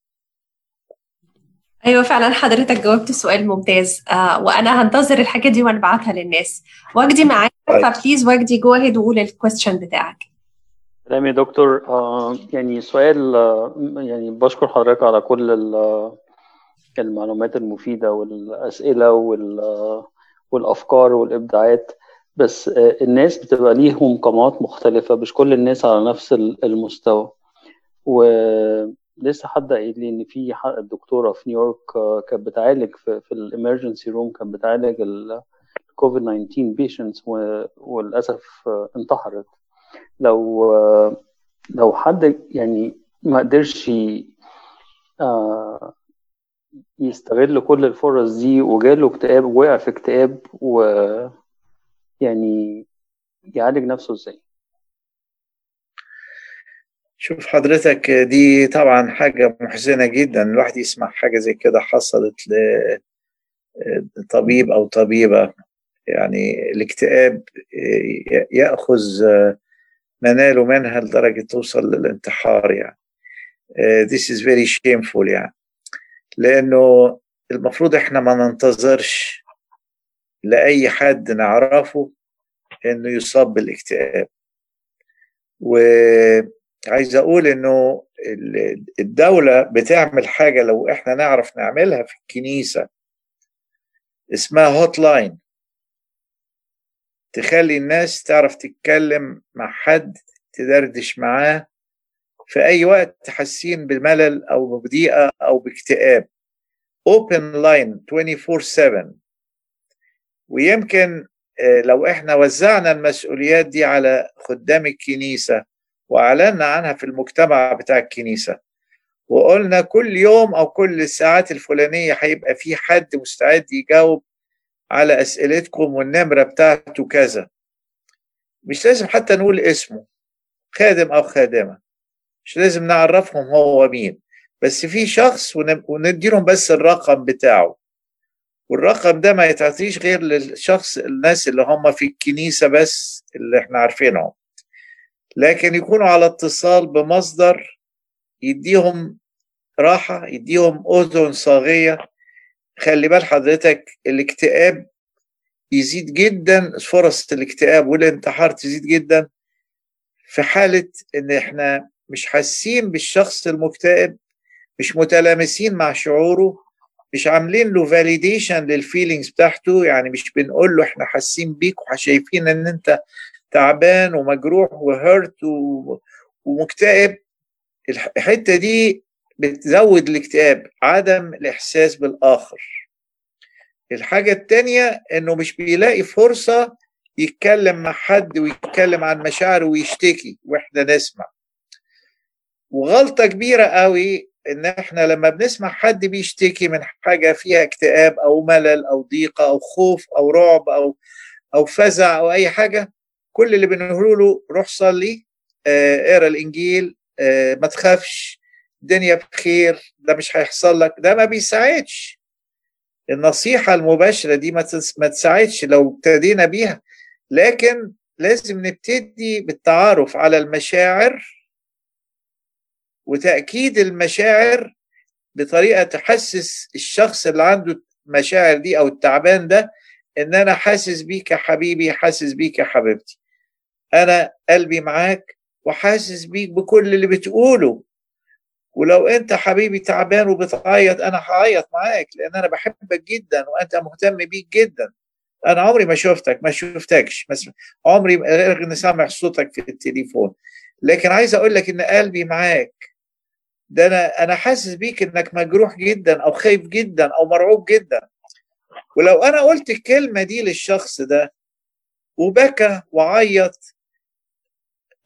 أيوه فعلا حضرتك جاوبت سؤال ممتاز. آه وأنا هنتظر الحاجة دي وانبعتها للناس. وجدي معاك ف please وجدي go ahead وقول ال question بتاعك. تمام يا دكتور. آه يعني سؤال آه يعني بشكر حضرتك على كل المعلومات المفيدة والأسئلة والأفكار والإبداعات. بس آه الناس بتبقى ليهم مقامات مختلفة مش كل الناس على نفس المستوى. و لسه حد قايل لي إن في الدكتورة في نيويورك كانت بتعالج في, ال emergency room كانت بتعالج الكوفيد 19 patients وللأسف انتحرت. لو لو حد يعني ما قدرش يستغل كل الفرص دي وجاله اكتئاب ووقع في اكتئاب ويعني يعالج نفسه إزاي؟ شوف حضرتك دي طبعا حاجة محزنة جدا. الواحد يسمع حاجة زي كده حصلت لطبيب أو طبيبة. يعني الاكتئاب يأخذ مناله منها لدرجة توصل للانتحار يعني. this is very shameful يعني. لأنه المفروض إحنا ما ننتظرش لأي حد نعرفه إنه يصاب بالاكتئاب. و عايز أقول إنه الدولة بتعمل حاجة لو إحنا نعرف نعملها في الكنيسة اسمها هوت لاين تخلي الناس تعرف تتكلم مع حد تدردش معاه في أي وقت حاسين بملل أو بضيقة أو باكتئاب. Open line 24/7 ويمكن لو إحنا وزعنا المسؤوليات دي على خدام الكنيسة وأعلنا عنها في المجتمع بتاع الكنيسة وقلنا كل يوم أو كل الساعات الفلانية هيبقى في حد مستعد يجاوب على أسئلتكم والنمرة بتاعته كذا. مش لازم حتى نقول اسمه خادم أو خادمة. مش لازم نعرفهم هو مين. بس في شخص ونديلهم بس الرقم بتاعه. والرقم ده ما يتعطيش غير للشخص الناس اللي هم في الكنيسة بس اللي إحنا عارفينهم. لكن يكونوا على اتصال بمصدر يديهم راحة يديهم أذن صاغية خلي بال حضرتك الاكتئاب يزيد جدا فرص الاكتئاب والانتحار تزيد جدا. في حالة إن إحنا مش حاسين بالشخص المكتئب مش متلامسين مع شعوره مش عاملين له validation لل feelings بتاعته يعني مش بنقول له إحنا حاسين بيك وشايفين إن أنت تعبان ومجروح و hurt ومكتئب الحتة دي بتزود الاكتئاب عدم الإحساس بالآخر. الحاجة التانية إنه مش بيلاقي فرصة يتكلم مع حد ويتكلم عن مشاعره ويشتكي وإحنا نسمع. وغلطة كبيرة قوي إن إحنا لما بنسمع حد بيشتكي من حاجة فيها اكتئاب أو ملل أو ضيقة أو خوف أو رعب أو أو فزع أو أي حاجة كل اللي بنقوله له روح صلي آه، اقرأ الإنجيل آه، ما تخافش. الدنيا بخير ده مش هيحصل لك ده ما بيساعدش. النصيحة المباشرة دي ما تساعدش لو ابتدينا بيها. لكن لازم نبتدي بالتعارف على المشاعر وتأكيد المشاعر بطريقة تحسس الشخص اللي عنده المشاعر دي أو التعبان ده إن أنا حاسس بيك يا حبيبي حاسس بيك يا حبيبتي أنا قلبي معاك وحاسس بيك بكل اللي بتقوله. ولو أنت حبيبي تعبان وبتعيط أنا هعيط معاك لأن أنا بحبك جدا وأنت مهتم بيك جدا. أنا عمري ما شفتك ما شفتكش عمري غير إني سامع صوتك في التليفون. لكن عايز أقول لك إن قلبي معاك. ده أنا أنا حاسس بيك إنك مجروح جدا أو خايف جدا أو مرعوب جدا. ولو أنا قلت الكلمة دي للشخص ده وبكى وعيط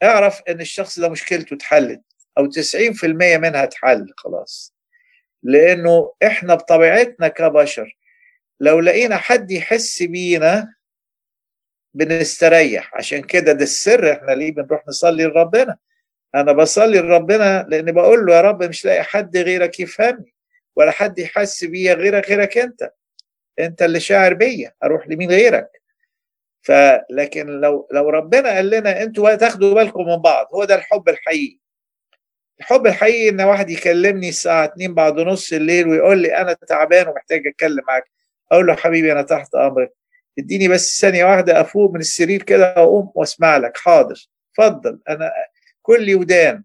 اعرف إن الشخص ده مشكلته اتحلت. أو 90% منها اتحل خلاص. لأنه إحنا بطبيعتنا كبشر لو لقينا حد يحس بينا بنستريح. عشان كده ده السر إحنا ليه بنروح نصلي لربنا. أنا بصلي لربنا لأن بقول له يا رب مش لاقي حد غيرك يفهمني ولا حد يحس بيا غيرك غيرك أنت. أنت اللي شاعر بيا أروح لمين غيرك؟ فلكن لو لو ربنا قال لنا أنتوا تاخدوا بالكم من بعض هو ده الحب الحقيقي. الحب الحقيقي إن واحد يكلمني الساعة 2 بعد نص الليل ويقول لي أنا تعبان ومحتاج أتكلم معاك أقول له حبيبي أنا تحت أمرك. إديني بس ثانية واحدة أفوق من السرير كده وأقوم وأسمع لك. حاضر. اتفضل. أنا كل ودان.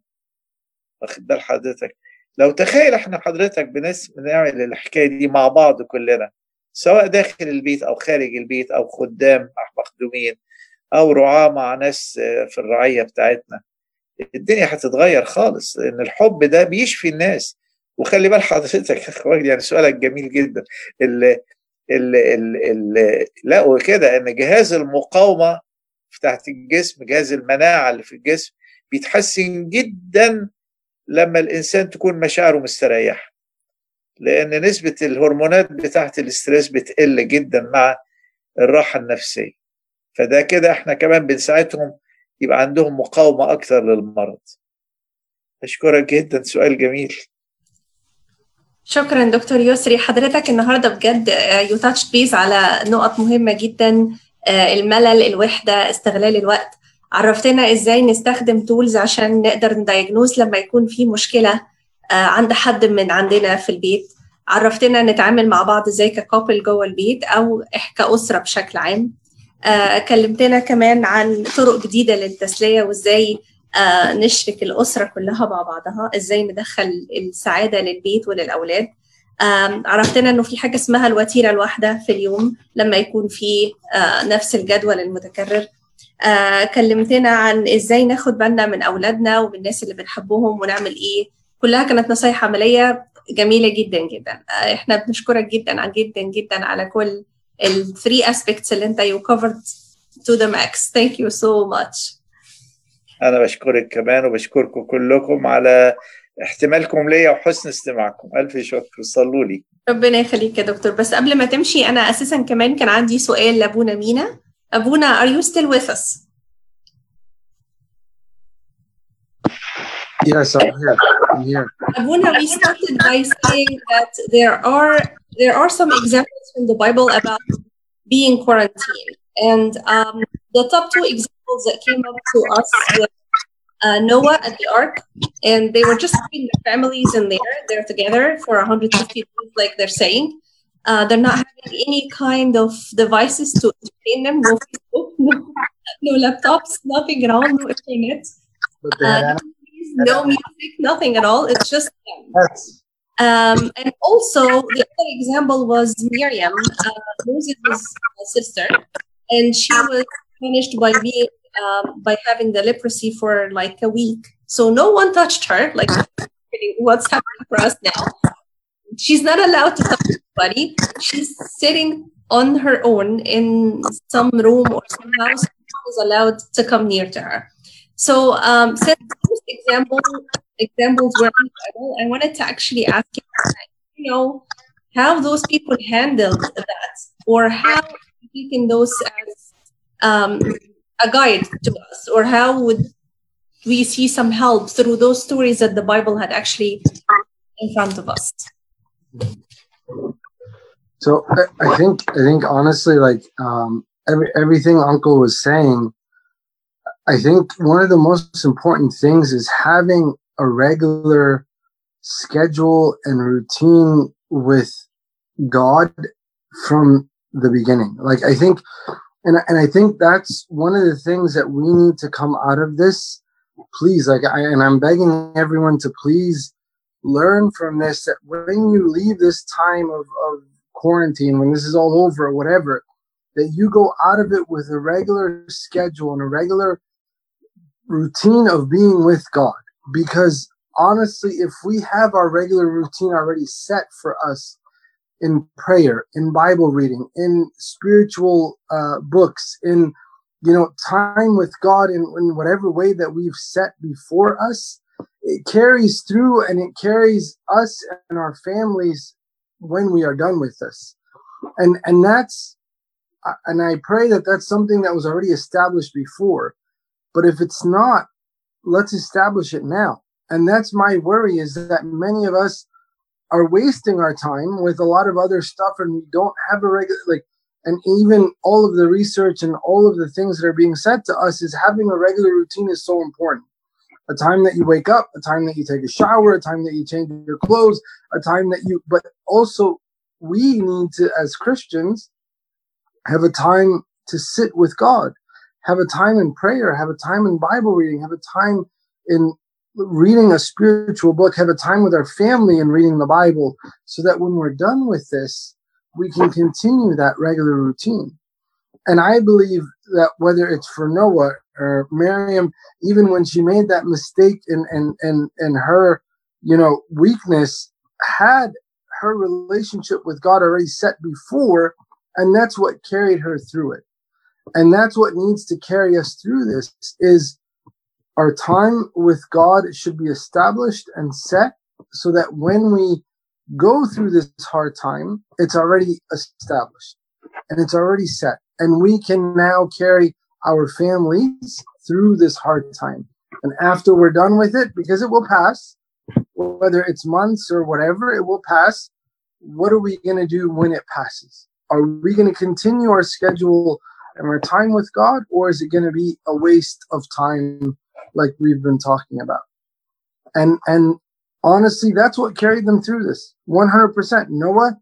واخد بال حضرتك. لو تخيل إحنا حضرتك بنس بنعمل الحكاية دي مع بعض كلنا سواء داخل البيت أو خارج البيت أو خدام مع مخدومين أو رعاة مع ناس في الرعية بتاعتنا. الدنيا هتتغير خالص لأن الحب ده بيشفي الناس. وخلي بال حضرتك يعني سؤالك جميل جدا. ال ال ال ال لقوا كده إن جهاز المقاومة بتاعت الجسم جهاز المناعة اللي في الجسم بيتحسن جدا لما الإنسان تكون مشاعره مستريحة. لأن نسبة الهرمونات بتاعت ال stress بتقل جدا مع الراحة النفسية. فده كده إحنا كمان بنساعدهم يبقى عندهم مقاومة أكثر للمرض. أشكرك جدا سؤال جميل. شكرا دكتور يسري. حضرتك النهارده بجد you touched base على نقط مهمة جدا الملل الوحدة استغلال الوقت. عرفتنا إزاي نستخدم tools عشان نقدر ن diagnose لما يكون في مشكلة عند حد من عندنا في البيت. عرفتنا نتعامل مع بعض إزاي ككابل جوه البيت أو كأسرة بشكل عام. كلمتنا كمان عن طرق جديدة للتسلية وإزاي نشرك الأسرة كلها مع بعضها إزاي ندخل السعادة للبيت وللأولاد. عرفتنا إنه في حاجة اسمها الوتيرة الواحدة في اليوم لما يكون في نفس الجدول المتكرر. كلمتنا عن إزاي ناخد بالنا من أولادنا ومن الناس اللي بنحبهم ونعمل إيه. كلها كانت نصايح عملية جميلة جدا جدا. إحنا بنشكرك جدا جدا جدا على كل ال three aspects اللي انت you covered to the max. Thank you so much. أنا بشكرك كمان وبشكركم كلكم على احتمالكم ليا وحسن استماعكم. ألف شكر. صلوا لي. ربنا يخليك يا دكتور. بس قبل ما تمشي أنا أساسا كمان كان عندي سؤال لأبونا مينا. أبونا are you still with us? Yes, I'm here. I'm here. Abuna, we started by saying that there are there are some examples from the Bible about being quarantined, and um, the top two examples that came up to us were uh, Noah at the ark, and they were just having their families in there. They're together for 150 days, like they're saying. Uh, they're not having any kind of devices to entertain them. No Facebook, no, no laptops, nothing at all, no internet. Uh, no music, nothing at all. It's just them. Um, and also, the other example was Miriam, uh, Moses' sister, and she was punished by being um, by having the leprosy for like a week. So no one touched her. Like, what's happening for us now? She's not allowed to touch anybody. She's sitting on her own in some room or some house. Is allowed to come near to her. So, um, since those example, examples were I wanted to actually ask you, you know, how those people handled that, or how taking those as um, a guide to us, or how would we see some help through those stories that the Bible had actually in front of us? So I, I think I think honestly, like um, every, everything Uncle was saying, I think one of the most important things is having a regular schedule and routine with God from the beginning. Like I think, and and I think that's one of the things that we need to come out of this. Please, like I and I'm begging everyone to please learn from this that when you leave this time of, of quarantine, when this is all over or whatever, that you go out of it with a regular schedule and a regular routine of being with God. Because honestly, if we have our regular routine already set for us in prayer, in Bible reading, in spiritual uh, books, in you know time with God in, in whatever way that we've set before us, it carries through and it carries us and our families when we are done with this, and and that's and I pray that that's something that was already established before. But if it's not, let's establish it now. And that's my worry is that many of us are wasting our time with a lot of other stuff and we don't have a regular like and even all of the research and all of the things that are being said to us is having a regular routine is so important a time that you wake up a time that you take a shower a time that you change your clothes a time that you but also we need to as christians have a time to sit with god have a time in prayer have a time in bible reading have a time in reading a spiritual book, have a time with our family and reading the Bible, so that when we're done with this, we can continue that regular routine. And I believe that whether it's for Noah or Miriam, even when she made that mistake and and and and her, you know, weakness, had her relationship with God already set before, and that's what carried her through it. And that's what needs to carry us through this is our time with God should be established and set so that when we go through this hard time, it's already established and it's already set. And we can now carry our families through this hard time. And after we're done with it, because it will pass, whether it's months or whatever, it will pass. What are we going to do when it passes? Are we going to continue our schedule and our time with God, or is it going to be a waste of time like we've been talking about. And and honestly, that's what carried them through this. 100%. Noah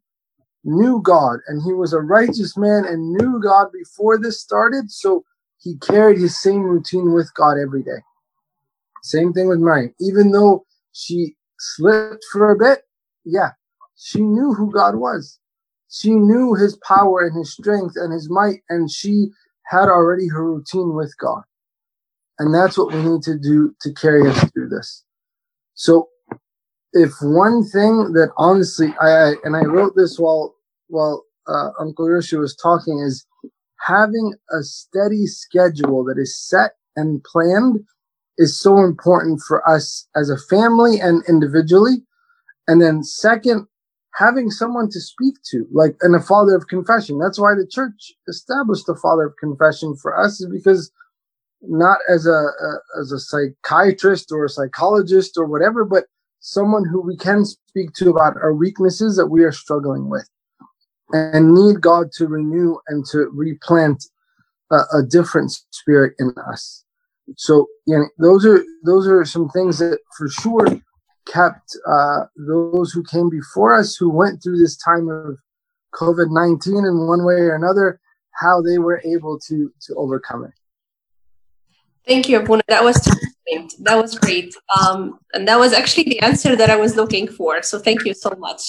knew God and he was a righteous man and knew God before this started, so he carried his same routine with God every day. Same thing with Mary. Even though she slipped for a bit, yeah, she knew who God was. She knew his power and his strength and his might, and she had already her routine with God. And that's what we need to do to carry us through this. So if one thing that honestly I, and I wrote this while while uh, Uncle Yoshi was talking is having a steady schedule that is set and planned is so important for us as a family and individually. And then second, having someone to speak to, like and a father of confession. That's why the church established a father of confession for us, is because not as a, a, as a psychiatrist or a psychologist or whatever, but someone who we can speak to about our weaknesses that we are struggling with, and need God to renew and to replant a, a different spirit in us. So, you know, those are those are some things that for sure kept uh, those who came before us, who went through this time of COVID nineteen in one way or another, how they were able to to overcome it. Thank you, Abuna. That was that was great. Um, and that was actually the answer that I was looking for. So thank you so much.